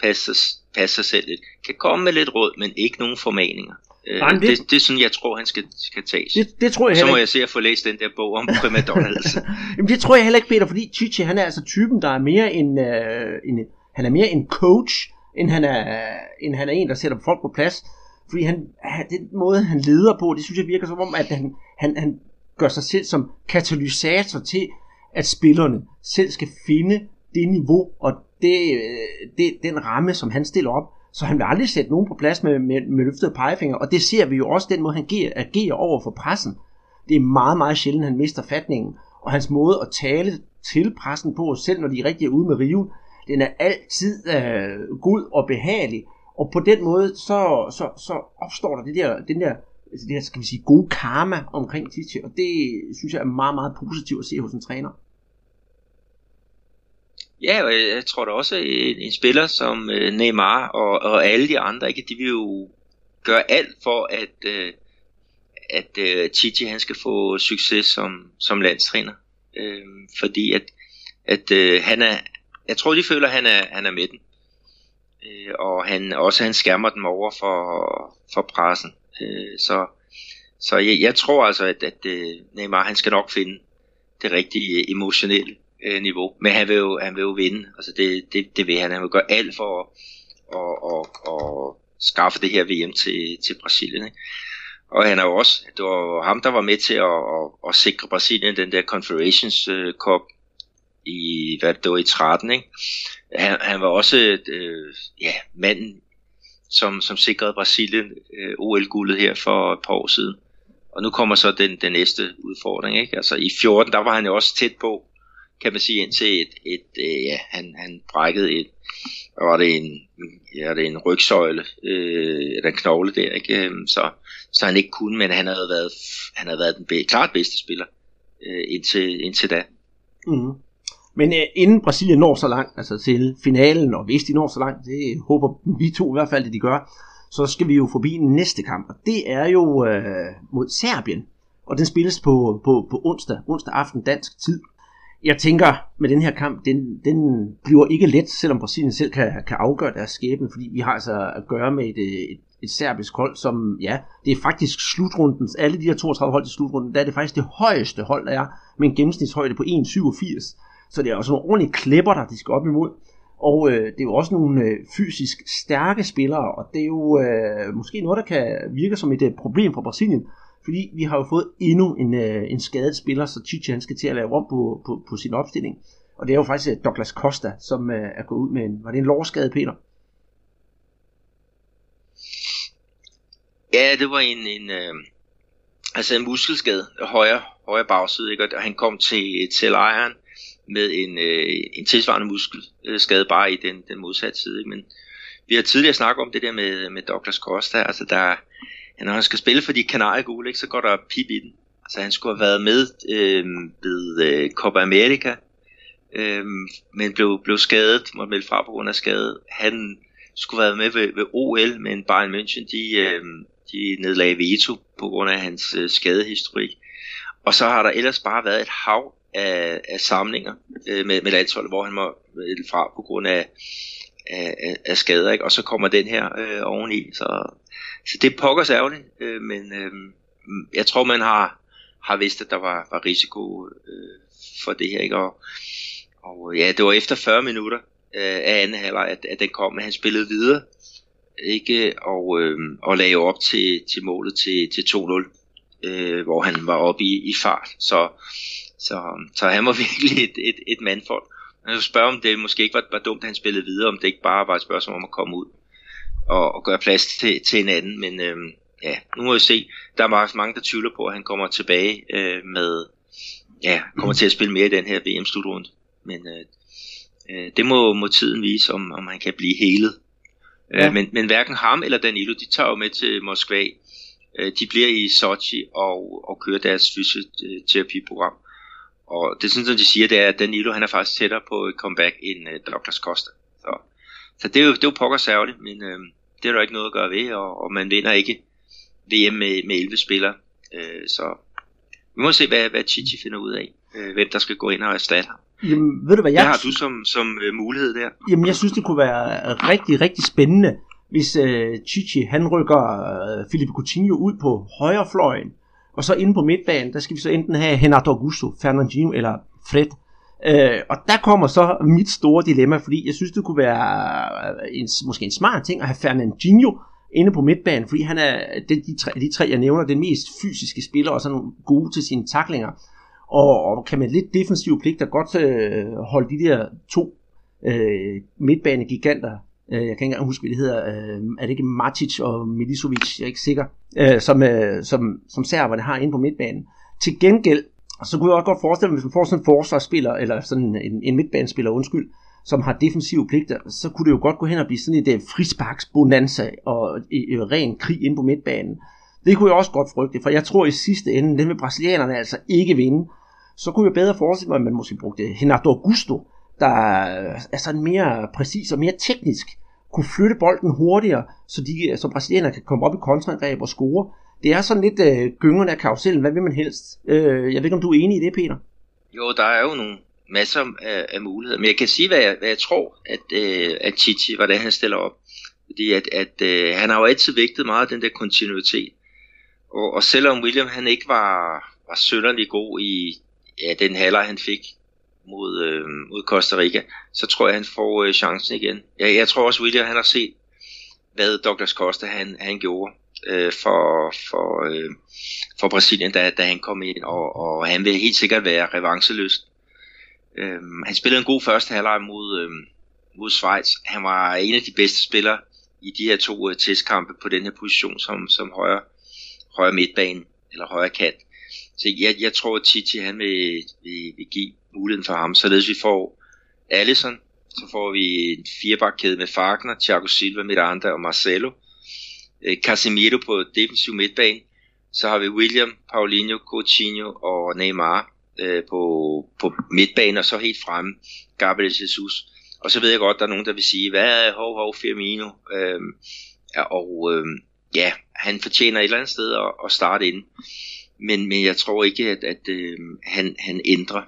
passe, passe sig selv lidt. Kan komme med lidt råd, men ikke nogen formaninger. Øh, Nej, det- det, det, er sådan, jeg tror, han skal, skal tages. Det, det tror jeg Så må ikke. jeg se at få læst den der bog om primadonnas. (laughs) Jamen, det tror jeg heller ikke, Peter, fordi Chichi, han er altså typen, der er mere en, øh, en han er mere en coach, end han er, end han er en, der sætter folk på plads. Fordi han, han, den måde, han leder på, det synes jeg virker som om, at han, han, han gør sig selv som katalysator til, at spillerne selv skal finde det niveau og det, øh, det, den ramme, som han stiller op. Så han vil aldrig sætte nogen på plads med, med, med løftede pegefinger, og det ser vi jo også den måde, han agerer, agerer over for pressen. Det er meget, meget sjældent, han mister fatningen. Og hans måde at tale til pressen på, selv når de er rigtig ude med riven, den er altid øh, god og behagelig. Og på den måde, så, så, så opstår der det der, den der, altså det her, skal vi sige, gode karma omkring Titi, og det synes jeg er meget, meget positivt at se hos en træner. Ja, og jeg, tror da også, en, en spiller som øh, Neymar og, og alle de andre, ikke, de vil jo gøre alt for, at, øh, at øh, han skal få succes som, som landstræner. Øh, fordi at, at øh, han er, jeg tror, de føler, at han er, han er med den. Øh, og han også han skærmer dem over for, for pressen. Øh, så så jeg, jeg tror altså, at, at øh, Neymar han skal nok finde det rigtige øh, emotionelle øh, niveau. Men han vil jo, han vil jo vinde. Altså det, det, det vil han. Han vil gøre alt for at, at, at, at skaffe det her VM til, til Brasilien. Ikke? Og han er jo også, det var ham, der var med til at, at, at sikre Brasilien den der Confederations øh, Cup i, hvad det var i 13, ikke? Han, han var også øh, ja, manden, som, som sikrede Brasilien øh, OL-guldet her for et par år siden. Og nu kommer så den, den næste udfordring, ikke? Altså i 14, der var han jo også tæt på, kan man sige, indtil et, et øh, ja, han, han brækkede et, hvad var det en, ja, det er en rygsøjle, øh, eller en knogle der, ikke? Øhm, så, så han ikke kunne, men han havde været, han havde været den be, klart bedste spiller øh, indtil, indtil da. Mm. Men øh, inden Brasilien når så langt, altså til finalen, og hvis de når så langt, det håber vi to i hvert fald, at de gør, så skal vi jo forbi næste kamp, og det er jo øh, mod Serbien, og den spilles på, på, på onsdag, onsdag aften dansk tid. Jeg tænker, med den her kamp, den, den bliver ikke let, selvom Brasilien selv kan, kan afgøre deres skæbne, fordi vi har altså at gøre med et, øh, et, et serbisk hold, som, ja, det er faktisk slutrundens, alle de her 32 hold til slutrunden, der er det faktisk det højeste hold, der er, med en gennemsnitshøjde på 1,87. Så det er også nogle ordentlige klipper, der de skal op imod. Og øh, det er jo også nogle øh, fysisk stærke spillere, og det er jo øh, måske noget, der kan virke som et øh, problem for Brasilien, fordi vi har jo fået endnu en, øh, en skadet spiller, så Chichi han skal til at lave om på, på, på sin opstilling. Og det er jo faktisk øh, Douglas Costa, som øh, er gået ud med en, var det en lårskade, Peter? Ja, det var en, en øh, altså en muskelskade, højre, højre bagside, ikke? og han kom til, til lejren med en, øh, en tilsvarende muskelskade bare i den, den modsatte side. Ikke? Men vi har tidligere snakket om det der med, med Douglas Costa, altså der, når han skal spille for de kanariegule, ikke, så går der pip i den. Altså han skulle have været med øh, ved øh, Copa America, øh, men blev, blev skadet, måtte melde fra på grund af skade. Han skulle have været med ved, ved OL, men Bayern München, de, øh, de nedlagde veto på grund af hans øh, skadehistorik. Og så har der ellers bare været et hav af, af samlinger øh, med, med landsholdet, hvor han må melde fra på grund af, af, af, af skader, ikke? og så kommer den her øh, oveni. Så, så det pokker pokkers ærgerligt, øh, men øh, jeg tror, man har, har vidst, at der var, var risiko øh, for det her. Ikke? Og, og ja, det var efter 40 minutter øh, af anden halvleg, at, at den kom, men han spillede videre ikke og, øh, og lagde op til, til målet til, til 2-0, øh, hvor han var oppe i, i fart. Så, så, så han var (laughs) virkelig et, et, et mandfolk. Man kan spørge, om det måske ikke var, var dumt, at han spillede videre, om det ikke bare var et spørgsmål om at komme ud og, og gøre plads til, til en anden. Men øh, ja, nu må vi se. Der er mange, der tvivler på, at han kommer tilbage øh, med, ja, kommer til at spille mere i den her VM-slutrunde. Men øh, øh, det må, må tiden vise, om, om han kan blive helet. Ja. Ja. Øh, men, men hverken ham eller Danilo, de tager jo med til Moskva. Øh, de bliver i Sochi og, og kører deres fysioterapiprogram. Og det synes, som de siger, det er, at Danilo han er faktisk tættere på et comeback end uh, Douglas Costa. Så, så det er jo, det er jo pokker særligt, men øh, det er der ikke noget at gøre ved, og, og man vinder ikke VM med, med 11 spillere. Øh, så vi må se, hvad, hvad Chichi finder ud af, øh, hvem der skal gå ind og erstatte ham. Jamen, ved du hvad, Hvad jeg, har du som, som øh, mulighed der? jamen, jeg synes, det kunne være rigtig, rigtig spændende, hvis øh, Chichi han rykker øh, Felipe Coutinho ud på højre fløjen, og så inde på midtbanen, der skal vi så enten have Renato Augusto, Fernandinho eller Fred. Øh, og der kommer så mit store dilemma, fordi jeg synes, det kunne være øh, en, måske en smart ting at have Fernandinho inde på midtbanen, fordi han er de, de, tre, de tre, jeg nævner, den mest fysiske spiller, og sådan gode til sine taklinger. Og, og kan med lidt defensiv pligt, der godt øh, holde de der to øh, midtbanegiganter Øh, jeg kan ikke engang huske, hvad det hedder, øh, er det ikke Matic og Milisovic, jeg er ikke sikker, øh, som, øh, som, som serberne har inde på midtbanen. Til gengæld, så kunne jeg også godt forestille mig, hvis man får sådan en forsvarsspiller, eller sådan en, en midtbanespiller, undskyld, som har defensive pligter, så kunne det jo godt gå hen og blive sådan et uh, frisparksbonanza og uh, ren krig inde på midtbanen. Det kunne jeg også godt frygte, for jeg tror i sidste ende, den vil brasilianerne altså ikke vinde. Så kunne jeg bedre forestille mig, at man måske brugte Renato Augusto, der er sådan mere præcis og mere teknisk, kunne flytte bolden hurtigere, så, de, så brasilianerne kan komme op i kontraangreb og score. Det er sådan lidt øh, gyngerne af karusellen. Hvad vil man helst? Øh, jeg ved ikke, om du er enig i det, Peter? Jo, der er jo nogle masser af, af muligheder. Men jeg kan sige, hvad jeg, hvad jeg tror, at, øh, at Chichi, hvordan han stiller op. Fordi at, at øh, han har jo altid vægtet meget den der kontinuitet. Og, og selvom William han ikke var, var sønderlig god i ja, den halvleg, han fik mod, øh, mod Costa Rica, så tror jeg, han får øh, chancen igen. Jeg, jeg tror også, William han har set, hvad Douglas Costa han, han gjorde øh, for, for, øh, for Brasilien, da, da han kom ind, og, og han vil helt sikkert være revancheløst. Øh, han spillede en god første halvleg mod, øh, mod Schweiz. Han var en af de bedste spillere i de her to øh, testkampe på den her position som, som højre, højre midtbane eller højre kant. Så jeg, jeg tror, at Titi han vil, vil, vil give muligheden for ham, således vi får Allison, så får vi en firebakkæde med Fagner, Thiago Silva, Miranda og Marcelo. Øh, Casemiro på defensiv midtbane. Så har vi William, Paulinho, Coutinho og Neymar øh, på, på midtbane, og så helt fremme Gabriel Jesus. Og så ved jeg godt, der er nogen, der vil sige, hvad er hov, hov, Firmino? Øh, og øhm, ja, han fortjener et eller andet sted at, at starte ind. Men, men jeg tror ikke, at, at øh, han, han ændrer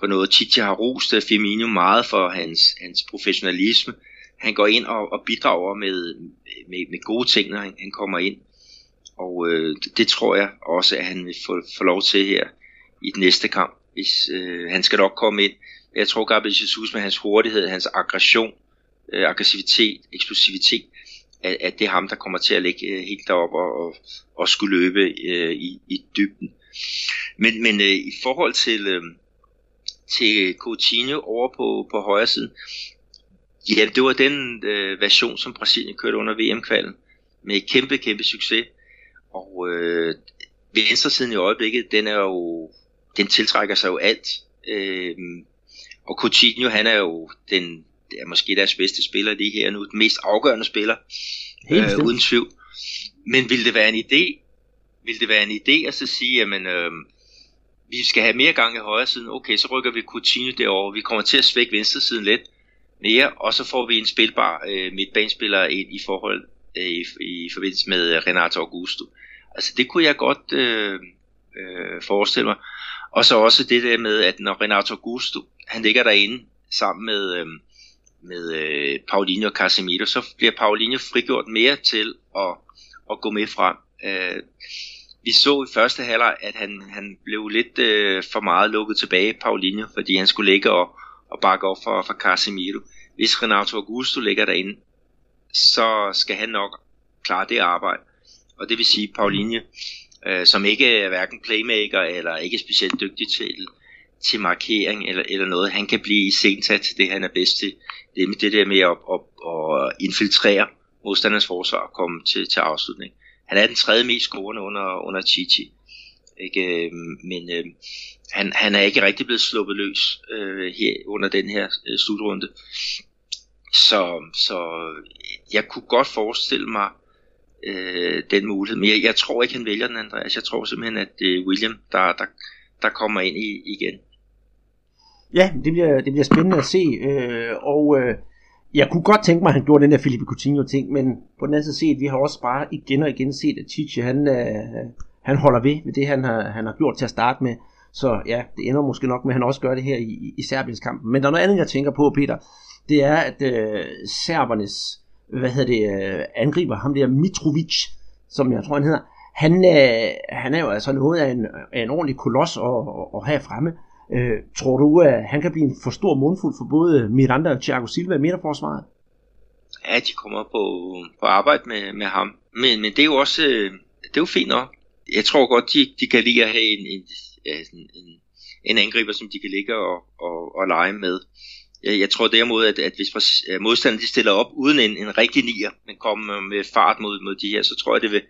på noget. Titi har rost øh, Firmino meget for hans, hans professionalisme. Han går ind og, og bidrager med, med, med gode ting, når han, han kommer ind. Og øh, det, tror jeg også, at han vil få, få lov til her i den næste kamp. Hvis, øh, han skal nok komme ind. Jeg tror, Gabriel Jesus med hans hurtighed, hans aggression, øh, aggressivitet, eksplosivitet, at, at det er ham, der kommer til at ligge øh, helt deroppe og, og, og skulle løbe øh, i, i dybden. Men, men øh, i forhold til, øh, til Coutinho over på, på højre siden. Ja, det var den øh, version, som Brasilien kørte under VM-kvalden med kæmpe, kæmpe succes. Og øh, venstre siden i øjeblikket, den er jo, den tiltrækker sig jo alt. Øh, og Coutinho, han er jo den, er måske deres bedste spiller lige her nu, den mest afgørende spiller, øh, uden tvivl. Men vil det være en idé, vil det være en idé at så sige, jamen, øh, vi skal have mere gang i højre siden, okay, så rykker vi Coutinho derover. Vi kommer til at svække venstre siden lidt mere, og så får vi en spilbar øh, midtbanespiller ind i forhold øh, i, i forbindelse med øh, Renato Augusto. Altså det kunne jeg godt øh, øh, forestille mig. Og så også det der med, at når Renato Augusto, han ligger derinde sammen med, øh, med øh, Paulinho og Casemiro, så bliver Paulinho frigjort mere til at, at gå med frem. Øh, vi så i første halvleg, at han, han blev lidt øh, for meget lukket tilbage, Paulinho, fordi han skulle ligge og, og bakke op for, for Casemiro. Hvis Renato Augusto ligger derinde, så skal han nok klare det arbejde. Og det vil sige, Paulinho, øh, som ikke er hverken playmaker eller ikke specielt dygtig til, til markering eller, eller noget, han kan blive sensat til det, han er bedst til. Det er det der med at, at, at infiltrere modstanders forsvar og komme til, til afslutning han er den tredje mest scorende under, under Chichi. Ikke? Øh, men øh, han, han er ikke rigtig blevet sluppet løs øh, her under den her øh, slutrunde. Så, så jeg kunne godt forestille mig øh, den mulighed. Men jeg, jeg tror ikke, han vælger den, Andreas. Jeg tror simpelthen, at det er William, der, der, der kommer ind i, igen. Ja, det bliver, det bliver spændende at se. Øh, og øh, jeg kunne godt tænke mig, at han gjorde den der Felipe Coutinho-ting, men på den anden side set, vi har også bare igen og igen set, at Chichi, han, øh, han holder ved med det, han har, han har gjort til at starte med. Så ja, det ender måske nok med, at han også gør det her i, i Serbiens kamp. Men der er noget andet, jeg tænker på, Peter. Det er, at øh, serbernes hvad hedder det, øh, angriber, ham der Mitrovic, som jeg tror han hedder, han, øh, han er jo altså noget af en, af en ordentlig koloss at, at, at have fremme. Øh, tror du, at han kan blive en for stor mundfuld for både Miranda og Thiago Silva i midterforsvaret? Ja, de kommer på, på arbejde med, med ham. Men, men det er jo også øh, det er jo fint nok. Jeg tror godt, de, de kan lide at have en, en, en, en, en angriber, som de kan ligge og, og, og lege med. Jeg, jeg tror derimod, at, at hvis modstanderne de stiller op uden en, en rigtig nier, men kommer med fart mod, mod de her, så tror jeg, det vil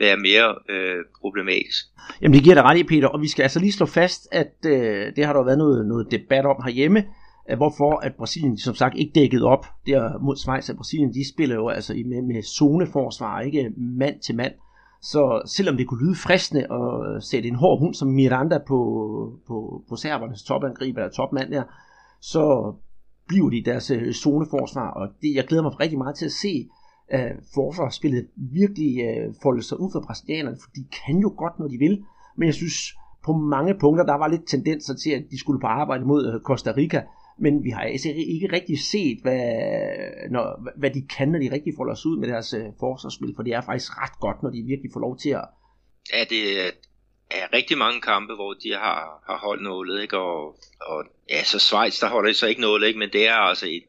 være mere øh, problematisk. Jamen det giver dig ret i, Peter, og vi skal altså lige slå fast, at øh, det har der været noget, noget debat om herhjemme, at hvorfor at Brasilien som sagt ikke dækket op der mod Schweiz, at Brasilien de spiller jo altså med, med zoneforsvar, ikke mand til mand. Så selvom det kunne lyde fristende at sætte en hård hund som Miranda på, på, på serbernes topangriber eller topmand der, så bliver de deres øh, zoneforsvar, og det, jeg glæder mig rigtig meget til at se øh, forsvarsspillet virkelig øh, folde sig ud for brasilianerne, for de kan jo godt, når de vil, men jeg synes på mange punkter, der var lidt tendenser til, at de skulle på arbejde mod øh, Costa Rica, men vi har altså ikke rigtig set, hvad, når, hvad de kan, når de rigtig folder sig ud med deres øh, forsvarsspil, for det er faktisk ret godt, når de virkelig får lov til at... Ja, det, er rigtig mange kampe, hvor de har, har holdt nålet, ikke? Og, og ja, så Schweiz, der holder de så ikke nålet, ikke? Men det er altså et,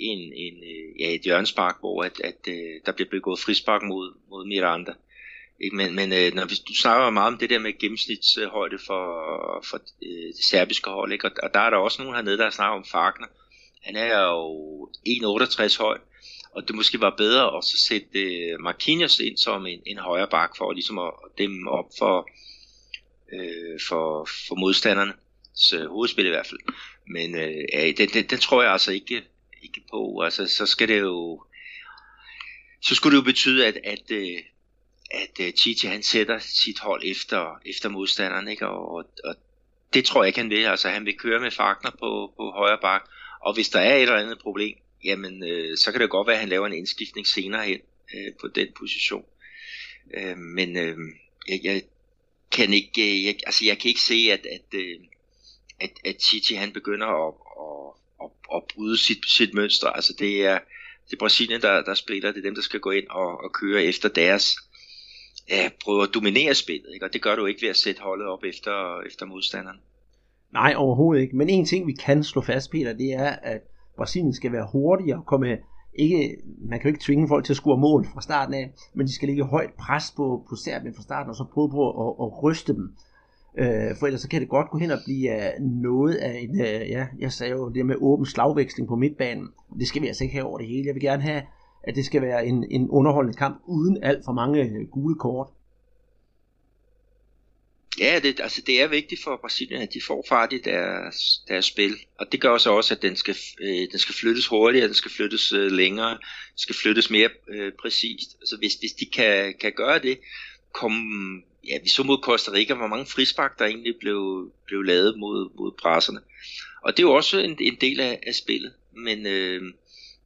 en, en, øh, ja, et hjørnspark, hvor at, at, øh, der bliver begået frispark mod, mod Miranda. Ikke? Men, men øh, når vi, du snakker meget om det der med gennemsnitshøjde for, for det serbiske hold, ikke? Og, og der er der også nogen hernede, der snakker om Fagner. Han er jo 1,68 høj, og det måske var bedre at så sætte Marquinhos ind som en, en højre bak for ligesom at dæmme op for, øh, for, for modstanderne. Så hovedspil i hvert fald. Men øh, ja, den, den, den tror jeg altså ikke, ikke på. Altså, så skal det jo så skulle det jo betyde, at, at, øh, at, at Titi han sætter sit hold efter, efter modstanderen, ikke? Og, og det tror jeg ikke han vil. Altså han vil køre med Fagner på, på højre bak, og hvis der er et eller andet problem, jamen øh, så kan det godt være, at han laver en indskiftning senere hen øh, på den position. Øh, men øh, jeg, jeg kan ikke, øh, jeg, altså jeg kan ikke se, at, at, øh, at, at Chichi han begynder at, at, at, at bryde sit, sit mønster. Altså det er, det er Brasilien, der, der spiller, det er dem, der skal gå ind og, og køre efter deres, ja, prøve at dominere spillet, ikke? og det gør du ikke ved at sætte holdet op efter, efter modstanderen. Nej, overhovedet ikke. Men en ting, vi kan slå fast, Peter, det er, at Brasilien skal være hurtigere og komme ikke, man kan jo ikke tvinge folk til at score mål fra starten af, men de skal ligge højt pres på, på Serbien fra starten, og så prøve på at, at ryste dem. Øh, for ellers så kan det godt gå hen og blive uh, noget af en, uh, ja, jeg sagde jo det med åben slagveksling på midtbanen. Det skal vi altså ikke have over det hele. Jeg vil gerne have, at det skal være en, en underholdende kamp uden alt for mange øh, gule kort. Ja, det, altså det er vigtigt for Brasilien, at de får fart i deres, deres spil. Og det gør så også, at den skal, øh, den skal flyttes hurtigere, den skal flyttes øh, længere, den skal flyttes mere øh, præcist. Altså hvis, hvis de kan, kan gøre det, kom, ja, vi så mod Costa Rica, hvor mange frispark der egentlig blev, blev lavet mod, mod presserne. Og det er jo også en, en del af, af spillet. Men, øh,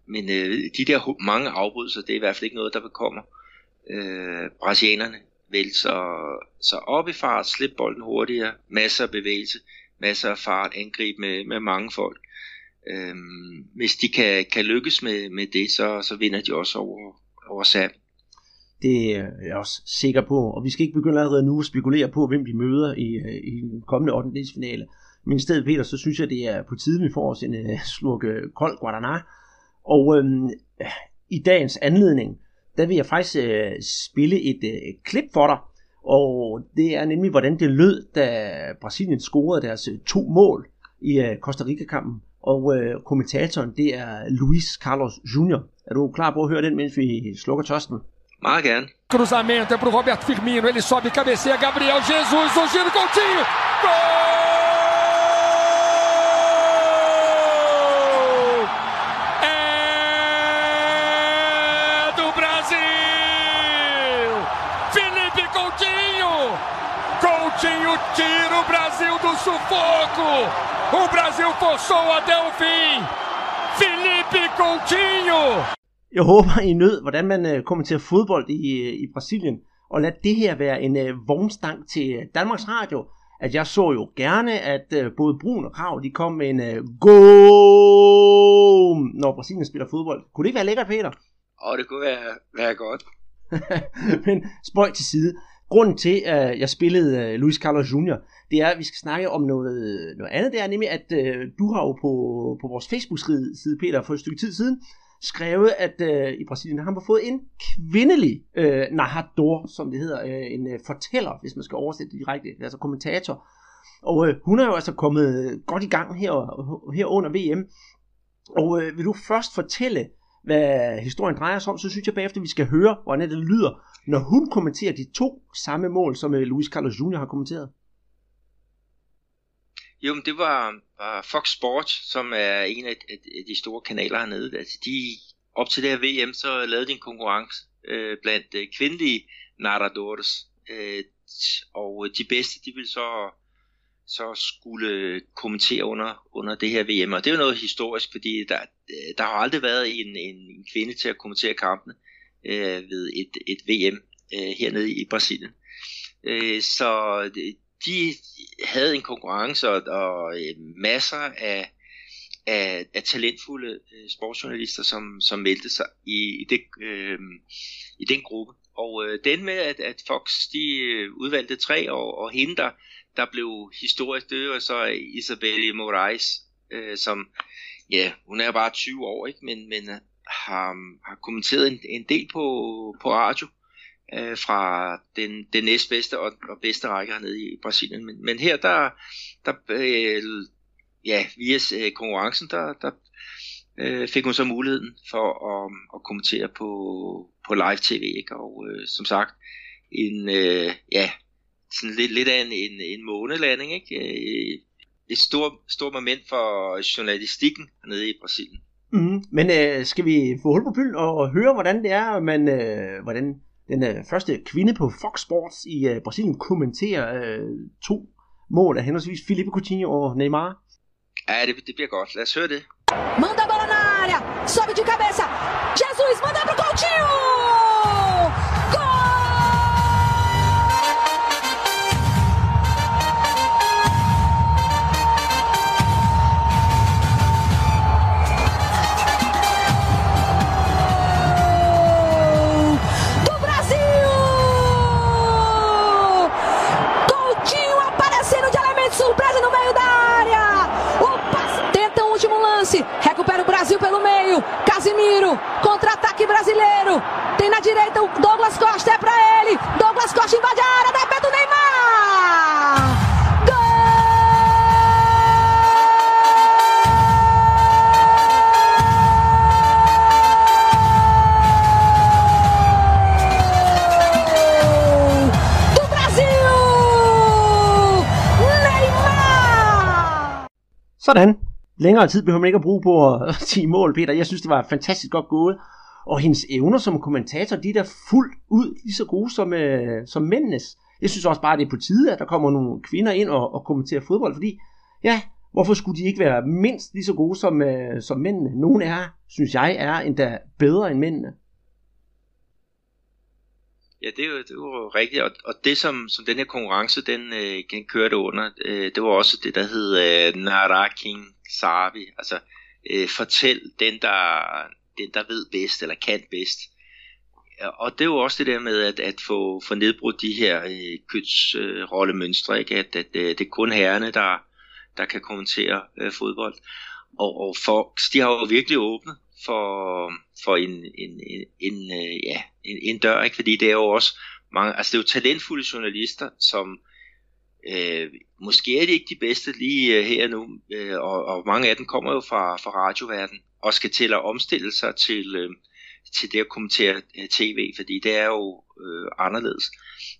men øh, de der mange afbrydelser, det er i hvert fald ikke noget, der bekommer øh, brasilianerne vælte sig, sig op i fart, slippe bolden hurtigere, masser af bevægelse, masser af fart, angreb med, med mange folk. Øhm, hvis de kan, kan lykkes med, med det, så, så vinder de også over, over Sam. Det er jeg også sikker på, og vi skal ikke begynde allerede nu at spekulere på, hvem de møder i, øh, i den kommende 8. finale. Men i stedet, Peter, så synes jeg, det er på tide, vi får os en uh, slurk øh, kold Guadana. Og øhm, i dagens anledning, der vil jeg faktisk øh, spille et øh, klip for dig. Og det er nemlig, hvordan det lød, da Brasilien scorede deres to mål i øh, Costa Rica-kampen. Og øh, kommentatoren, det er Luis Carlos Jr. Er du klar på at høre den, mens vi slukker tørsten? Cruzamento é pro Roberto Firmino, ele sobe, cabeceia, Gabriel Jesus, o giro, Coutinho, gol! Coutinho tira o Brasil do sufoco. O Brasil forçou até o fim. Felipe Coutinho. Jeg håber, I nød, hvordan man øh, kommenterer fodbold i, øh, i Brasilien. Og lad det her være en uh, vognstang til Danmarks Radio. At jeg så jo gerne, at uh, både Brun og Krav, de kom med en uh, go, når Brasilien spiller fodbold. Kunne det ikke være lækkert, Peter? Og det kunne være, være godt. (laughs) Men spøj til side. Grunden til, at jeg spillede øh, Luis Carlos Jr., det er, at vi skal snakke om noget, noget andet. Det er nemlig, at øh, du har jo på, på vores Facebook-side, Peter, for et stykke tid siden, skrevet, at øh, i Brasilien har man fået en kvindelig øh, narrador, som det hedder, øh, en øh, fortæller, hvis man skal oversætte det direkte, altså kommentator. Og øh, hun er jo altså kommet godt i gang her, her under VM. Og øh, vil du først fortælle, hvad historien drejer sig om, så synes jeg bagefter, vi skal høre, hvordan det lyder, når hun kommenterer de to samme mål, som øh, Luis Carlos Jr. har kommenteret. Jo, men det var, var Fox Sports, som er en af, af, de store kanaler hernede. Altså, de, op til det her VM, så lavede de en konkurrence øh, blandt øh, kvindelige narradores. Øh, og de bedste, de ville så så skulle kommentere under, under det her VM. Og det er jo noget historisk, fordi der, øh, der har aldrig været en, en, en kvinde til at kommentere kampene øh, ved et, et VM øh, hernede i Brasilien. Øh, så de havde en konkurrence og, og øh, masser af, af, af talentfulde øh, sportsjournalister, som, som meldte sig i, i, det, øh, i den gruppe. Og øh, den med, at, at Fox de øh, udvalgte tre, og, og hende, der, der blev historisk, det var så Isabelle Moraes, øh, som, ja, hun er bare 20 år, ikke? men, men øh, har, har kommenteret en, en del på, på radio øh, Øh, fra den, den næstbedste og, og bedste række hernede i Brasilien. Men, men her, der, der øh, ja, via øh, konkurrencen, der, der øh, fik hun så muligheden for at, at kommentere på, på live tv, ikke? og øh, som sagt, en, øh, ja, sådan lidt, lidt af en, en, en månelanding, ikke? Øh, et stort, stort moment for journalistikken hernede i Brasilien. Mm, men øh, skal vi få hul på pylden og, og høre, hvordan det er, man, øh, hvordan den øh, første kvinde på Fox Sports i øh, Brasilien kommenterer øh, to mål af henholdsvis Felipe Coutinho og Neymar? Ja, det, det bliver godt. Lad os høre det. Manda bola na área, sobe de cabeça. Jesus manda pro Coutinho! Længere tid behøver man ikke at bruge på at (laughs) sige mål, Peter. Jeg synes, det var fantastisk godt gået. Og hendes evner som kommentator, de er da fuldt ud lige så gode som, øh, som mændenes. Jeg synes også bare, det er på tide, at der kommer nogle kvinder ind og, og kommenterer fodbold, fordi ja, hvorfor skulle de ikke være mindst lige så gode som, øh, som mændene? Nogle er, synes jeg, er endda bedre end mændene. Ja, det er jo, det er jo rigtigt, og, og det som, som den her konkurrence, den, øh, den kørte under, øh, det var også det, der hed øh, Naraking Savi, altså øh, fortæl den der, den, der ved bedst, eller kan bedst. Og det er jo også det der med at, at få, få nedbrudt de her øh, kønsrollemønstre, øh, ikke? At, at øh, det er kun herrene, der, der kan kommentere øh, fodbold. Og, og Fox, de har jo virkelig åbnet for, for en, en, en, en, øh, ja, en, en dør, ikke? fordi det er jo også mange, altså det er jo talentfulde journalister, som øh, Øh, måske er de ikke de bedste lige øh, her nu, øh, og, og mange af dem kommer jo fra, fra radioverdenen, og skal til at omstille sig til, øh, til det at kommentere øh, tv, fordi det er jo øh, anderledes.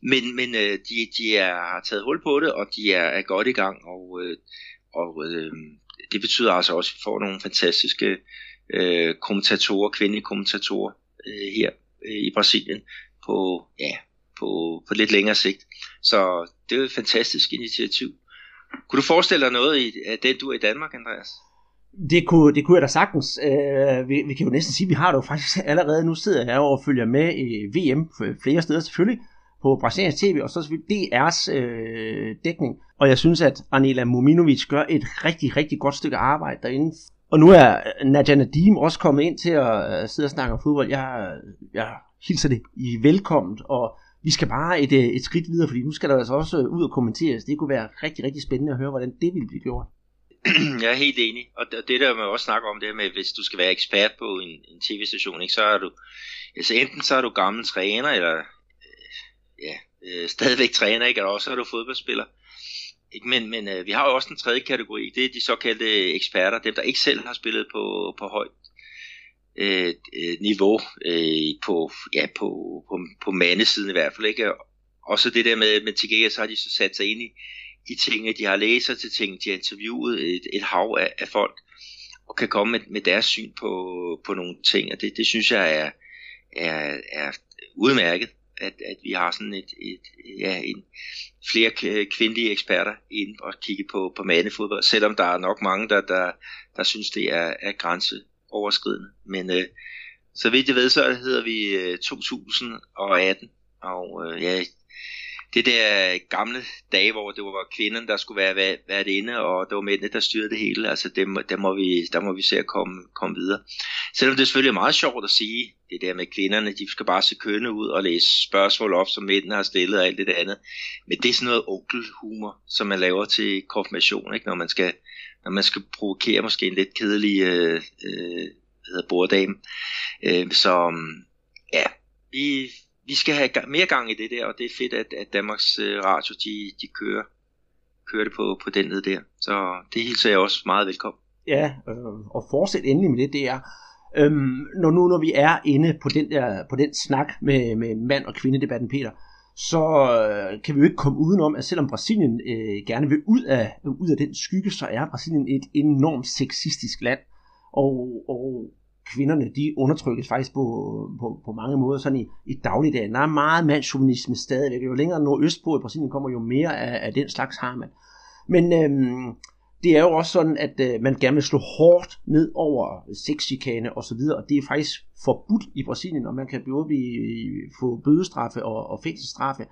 Men, men øh, de, de er, har taget hul på det, og de er, er godt i gang, og, øh, og øh, det betyder altså også, at vi får nogle fantastiske øh, kommentatorer, kvindelige kommentatorer øh, her øh, i Brasilien på, ja, på, på lidt længere sigt. Så det er et fantastisk initiativ. Kunne du forestille dig noget i, af det, du er i Danmark, Andreas? Det kunne, det kunne jeg da sagtens. Øh, vi, vi kan jo næsten sige, at vi har det jo faktisk (laughs) allerede. Nu sidder jeg og følger med i VM flere steder selvfølgelig på Brasiliens TV, og så selvfølgelig DR's øh, dækning. Og jeg synes, at Anela Mominovic gør et rigtig, rigtig godt stykke arbejde derinde. Og nu er Nadia Nadim også kommet ind til at øh, sidde og snakke om fodbold. Jeg, jeg hilser det i velkommen, og vi skal bare et, øh, et skridt videre, fordi nu skal der altså også øh, ud og kommenteres. Det kunne være rigtig, rigtig spændende at høre, hvordan det ville blive gjort. (clears throat) Jeg er helt enig, og det der man også snakker om, det med, hvis du skal være ekspert på en, en tv-station, ikke, så er du, altså enten så er du gammel træner, eller øh, ja, øh, stadigvæk træner, ikke, eller også er du fodboldspiller. Ikke? Men, men øh, vi har jo også en tredje kategori, det er de såkaldte eksperter, dem der ikke selv har spillet på, på højt Øh, øh, niveau, øh, på, ja, på, på, på mandesiden i hvert fald. Ikke? Også det der med, med TGS, så har de så sat sig ind i, i tingene, de har læst til ting, de har interviewet et, et hav af, af folk, og kan komme med, med deres syn på, på nogle ting, og det, det synes jeg er, er, er udmærket, at, at vi har sådan et, et ja, en, flere kvindelige eksperter ind og kigge på, på mandefodbold, selvom der er nok mange, der, der, der synes, det er, er grænseoverskridende. Men øh, så vidt jeg ved, så hedder vi øh, 2018, og øh, ja, det der gamle dage, hvor det var kvinderne, der skulle være været inde, og det var mændene, der styrede det hele, altså det, der, må vi, der må vi se at komme, komme videre. Selvom det selvfølgelig er meget sjovt at sige, det der med kvinderne, de skal bare se kønne ud og læse spørgsmål op, som mændene har stillet og alt det andet. Men det er sådan noget onkelhumor, som man laver til konfirmation, ikke? Når, man skal, når man skal provokere måske en lidt kedelig øh, øh, hedder borddame. Øh, så ja, vi, vi skal have mere gang i det der, og det er fedt, at, at Danmarks øh, Radio, de, de kører, kører det på, på den led der. Så det hilser jeg også meget velkommen. Ja, øh, og fortsæt endelig med det, der. øhm, når nu når vi er inde på den, der, på den snak med, med mand- og kvindedebatten, Peter, så øh, kan vi jo ikke komme udenom, at selvom Brasilien øh, gerne vil ud af, ud af den skygge, så er Brasilien et enormt sexistisk land. Og, og kvinderne, de undertrykkes faktisk på, på, på mange måder sådan i, i dagligdagen. Der er meget mandsjuvenisme stadigvæk. Jo længere nordøstpå i Brasilien kommer, jo mere af, af den slags har man. Men øhm, det er jo også sådan, at øh, man gerne vil slå hårdt ned over sexchikane og så videre, og det er faktisk forbudt i Brasilien, og man kan både blive, øh, få bødestraffe og, og fængselsstraffe.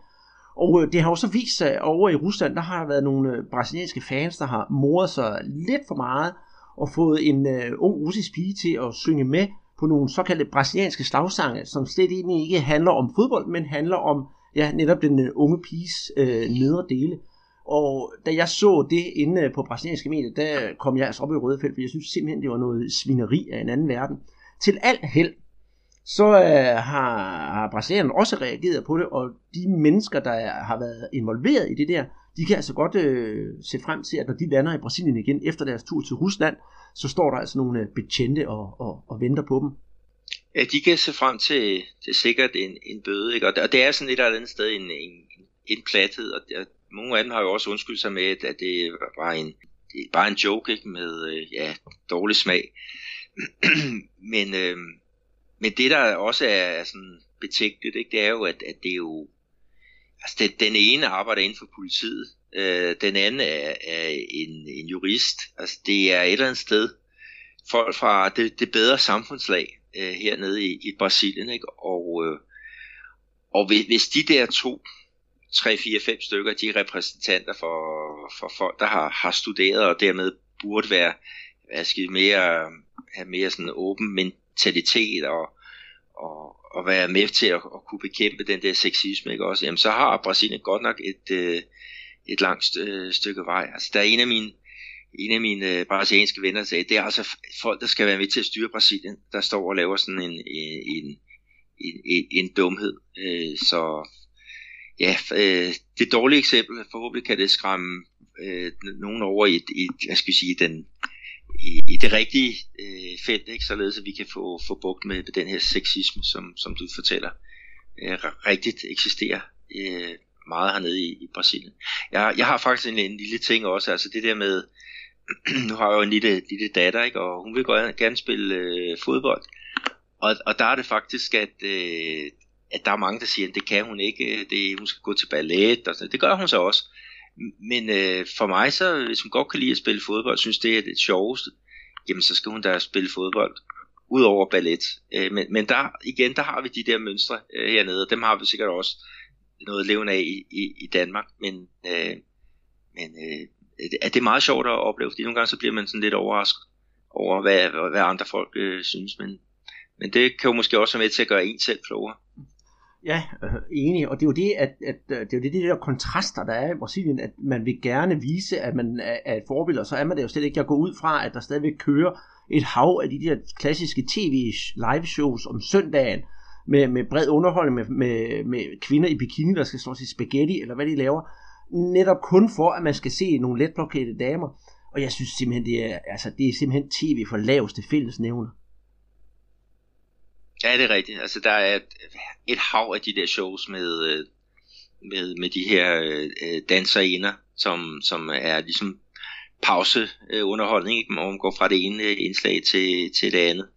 Og øh, det har også vist sig over i Rusland, der har der været nogle øh, brasilianske fans, der har moret sig lidt for meget, og fået en øh, ung russisk pige til at synge med på nogle såkaldte brasilianske slagsange, som slet egentlig ikke handler om fodbold, men handler om ja, netop den øh, unge piges øh, nedre dele. Og da jeg så det inde øh, på brasilianske medier, der kom jeg altså op i røde felt, for jeg synes simpelthen, det var noget svineri af en anden verden. Til al held, så øh, har, har brasilianerne også reageret på det, og de mennesker, der har været involveret i det der, de kan altså godt øh, se frem til, at når de lander i Brasilien igen efter deres tur til Rusland, så står der altså nogle øh, betjente og, og, og venter på dem. Ja, de kan se frem til, til sikkert en, en bøde, ikke? Og, og det er sådan et eller andet sted en, en, en plathed, og der, nogle af dem har jo også undskyldt sig med, at det var en, det er bare en joke ikke? med øh, ja, dårlig smag. (clears throat) men, øh, men det der også er sådan betænkeligt, ikke? det er jo, at, at det er jo Altså, det, den ene arbejder inden for politiet, øh, den anden er, er en, en jurist. Altså, det er et eller andet sted folk fra det, det bedre samfundslag øh, hernede i, i Brasilien, ikke? Og, øh, og hvis, hvis de der to, tre, fire, fem stykker, de er repræsentanter for, for folk, der har, har studeret og dermed burde være hvad skal mere, have mere sådan åben mentalitet og, og, og være med til at, at kunne bekæmpe den der sexisme, ikke også, jamen så har Brasilien godt nok et, øh, et langt øh, stykke vej. Altså der er en af mine, en af mine øh, brasilianske venner, sagde, det er altså folk, der skal være med til at styre Brasilien, der står og laver sådan en, en, en, en, en dumhed. Øh, så ja, øh, det dårlige eksempel, forhåbentlig kan det skræmme øh, nogen over i, i hvad skal vi sige, den, i, i det rigtige øh, felt, ikke? således at vi kan få, få bugt med den her sexisme, som, som du fortæller, øh, rigtigt eksisterer øh, meget hernede i, i Brasilien. Jeg, jeg har faktisk en, en lille ting også, altså det der med, (clears throat) nu har jeg jo en lille, lille datter, ikke? og hun vil gerne, gerne spille øh, fodbold, og, og der er det faktisk, at, øh, at der er mange, der siger, at det kan hun ikke, øh, det, hun skal gå til ballet, og sådan. det gør hun så også. Men øh, for mig så, hvis hun godt kan lide at spille fodbold, synes det er det sjoveste, jamen så skal hun da spille fodbold, ud over ballet. Øh, men, men der, igen, der har vi de der mønstre øh, hernede, og dem har vi sikkert også noget levende af i, i, i Danmark, men, øh, men øh, er det er meget sjovt at opleve, fordi nogle gange så bliver man sådan lidt overrasket over hvad, hvad andre folk øh, synes, men, men det kan jo måske også være med til at gøre en selv klogere. Ja, øh, enig, og det er jo det, at, at øh, det er jo det, de der kontraster, der er i Brasilien, at man vil gerne vise, at man er, er et forbillede, og så er man det jo slet ikke. Jeg går ud fra, at der stadigvæk kører et hav af de der klassiske tv-live-shows om søndagen, med, med bred underholdning, med, med, med kvinder i bikini, der skal stå til spaghetti, eller hvad de laver, netop kun for, at man skal se nogle letblokerede damer. Og jeg synes simpelthen, det er, altså, det er simpelthen tv for laveste fællesnævner. Ja, det er rigtigt. Altså, der er et, et hav af de der shows med, øh, med, med de her øh, danserinder, som, som er ligesom pauseunderholdning, øh, ikke? hvor man går fra det ene øh, indslag til, til det andet.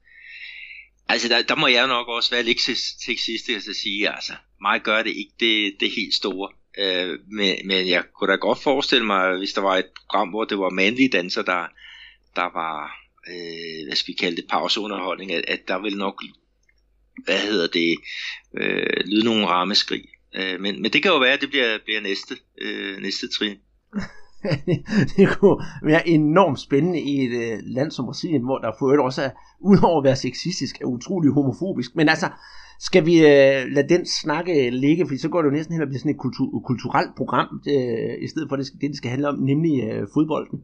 Altså, der, der må jeg nok også være lidt sexistisk at sige, altså, mig gør det ikke det, det helt store. Øh, men, men jeg kunne da godt forestille mig, hvis der var et program, hvor det var mandlige danser, der, der var, øh, hvad skal vi kalde det, pauseunderholdning, at, at der ville nok hvad hedder det, øh, lyde nogle rammeskrig. Øh, men, men det kan jo være, at det bliver, bliver næste, øh, næste trin. (laughs) det kunne være enormt spændende i et øh, land som Brasilien, hvor der for også er, (laughs) udover at være sexistisk, er utrolig homofobisk. Men altså, skal vi øh, lade den snakke ligge, fordi så går det jo næsten hen og bliver sådan et kultur, kulturelt program, øh, i stedet for det, det, det skal handle om, nemlig øh, fodbolden.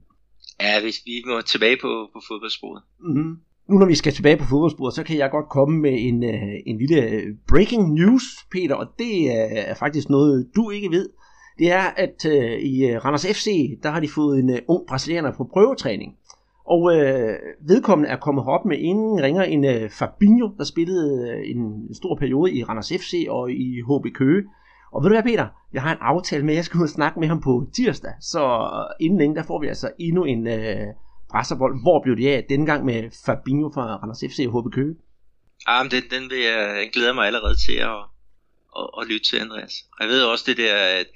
Ja, hvis vi må tilbage på, på fodboldsporet. Mm-hmm nu når vi skal tilbage på fodboldsporet, så kan jeg godt komme med en, øh, en lille øh, breaking news, Peter, og det øh, er faktisk noget, du ikke ved. Det er, at øh, i Randers FC, der har de fået en ung brasilianer på prøvetræning. Og øh, vedkommende er kommet herop med ingen ringer end øh, Fabinho, der spillede en stor periode i Randers FC og i HB Køge. Og ved du hvad, Peter? Jeg har en aftale med, at jeg skal ud og snakke med ham på tirsdag. Så inden længe, der får vi altså endnu en, øh, Brasserbold. Hvor blev det af denne gang med Fabinho fra Randers FC og HB Køge? Ah, men den, den, vil jeg, den glæder mig allerede til at, at, at lytte til, Andreas. Og jeg ved også det der, at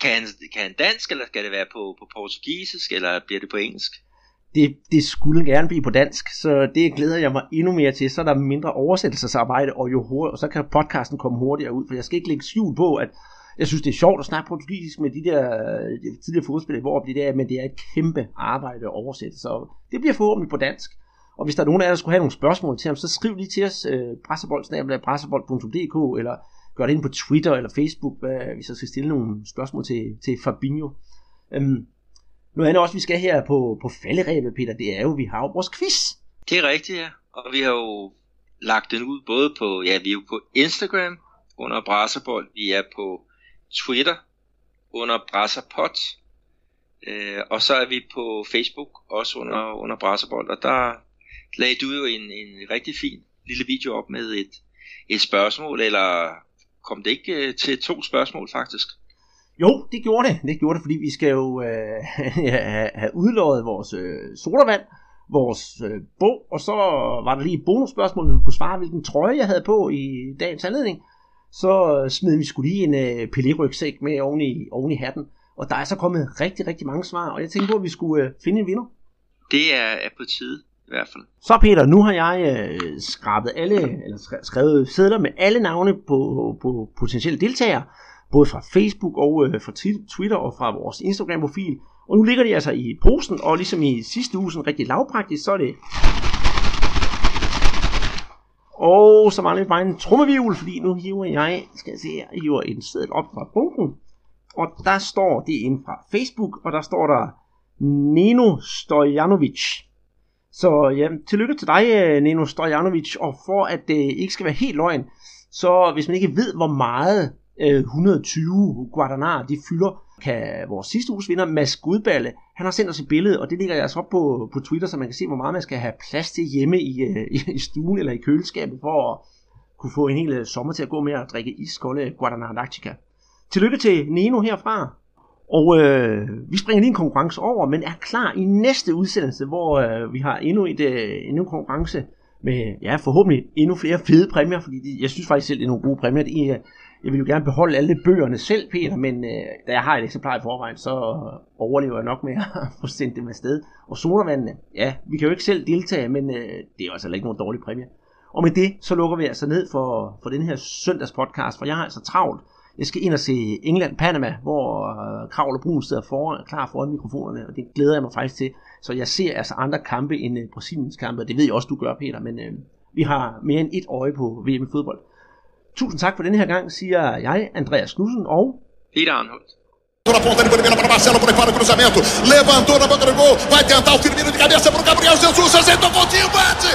kan han, kan han dansk, eller skal det være på, på portugisisk, eller bliver det på engelsk? Det, det skulle gerne blive på dansk, så det glæder jeg mig endnu mere til. Så er der mindre oversættelsesarbejde, og, jo hurtigt, og så kan podcasten komme hurtigere ud, for jeg skal ikke lægge skjul på, at jeg synes, det er sjovt at snakke portugisisk med de der øh, de tidligere fodspillere, hvor det der, men det er et kæmpe arbejde at oversætte, så det bliver forhåbentlig på dansk. Og hvis der er nogen af jer, der skulle have nogle spørgsmål til ham, så skriv lige til os, øh, brasserbold.dk, eller gør det ind på Twitter eller Facebook, hvad, hvis jeg skal stille nogle spørgsmål til, til Fabinho. Øhm, noget andet også, vi skal her på, på falderæbet, Peter, det er jo, vi har jo vores quiz. Det er rigtigt, ja. Og vi har jo lagt den ud både på, ja, vi er jo på Instagram under Brasserbold, vi er på Twitter under Brasserpot. Øh, og så er vi på Facebook også under, under Brasserbold. Og der lagde du jo en, en rigtig fin lille video op med et, et spørgsmål, eller kom det ikke øh, til to spørgsmål faktisk? Jo, det gjorde det. Det gjorde det, fordi vi skal jo øh, (laughs) have udlået vores øh, sodavand, vores øh, bog, og så var der lige et bonusspørgsmål, du kunne svare, hvilken trøje jeg havde på i dagens anledning så øh, smed vi skulle lige en uh, Pelé-rygsæk med oven i, oven i hatten. Og der er så kommet rigtig, rigtig mange svar, og jeg tænkte på, at vi skulle uh, finde en vinder. Det er, er på tide, i hvert fald. Så Peter, nu har jeg uh, skrabet alle, eller skrevet sædler med alle navne på, på potentielle deltagere, både fra Facebook og uh, fra Twitter og fra vores Instagram-profil. Og nu ligger de altså i posen, og ligesom i sidste uge, sådan rigtig lavpraktisk, så er det og så mangler vi bare en trummevivl, fordi nu hiver jeg, skal jeg se her, hiver en seddel op fra bunken. Og der står det ind fra Facebook, og der står der Nino Stojanovic. Så ja, tillykke til dig, øh, Nino Stojanovic, og for at det ikke skal være helt løgn, så hvis man ikke ved, hvor meget øh, 120 Guadalajara de fylder, kan vores sidste uges vinder, Mads Gudballe, han har sendt os et billede, og det ligger jeg altså op på, på Twitter, så man kan se, hvor meget man skal have plads til hjemme i, øh, i, i stuen eller i køleskabet, for at kunne få en hel øh, sommer til at gå med at drikke iskolde Guadalajara Tillykke til Neno herfra. Og øh, vi springer lige en konkurrence over, men er klar i næste udsendelse, hvor øh, vi har endnu, et, øh, endnu en konkurrence med ja, forhåbentlig endnu flere fede præmier, fordi de, jeg synes faktisk selv, det er nogle gode præmier. Det er, øh, jeg vil jo gerne beholde alle bøgerne selv, Peter, men øh, da jeg har et eksemplar i forvejen, så overlever jeg nok med (laughs) at få sendt dem afsted. Og sodavandene, ja, vi kan jo ikke selv deltage, men øh, det er jo altså ikke nogen dårlig præmie. Og med det, så lukker vi altså ned for, for den her søndags podcast, for jeg har altså travlt. Jeg skal ind og se England-Panama, hvor øh, Kravl og Brun sidder foran, klar foran mikrofonerne, og det glæder jeg mig faktisk til. Så jeg ser altså andre kampe end øh, Brasiliens kampe, og det ved jeg også, du gør, Peter, men øh, vi har mere end et øje på VM i fodbold. Tusind tak for denne her gang, siger jeg, Andreas Knudsen og Peter Arnholdt. Na ponta de primeira para Marcelo, por aí para o cruzamento. Levantou na boca do gol. Vai tentar o Firmino de cabeça para o Gabriel Jesus. Acertou o Coutinho, bate.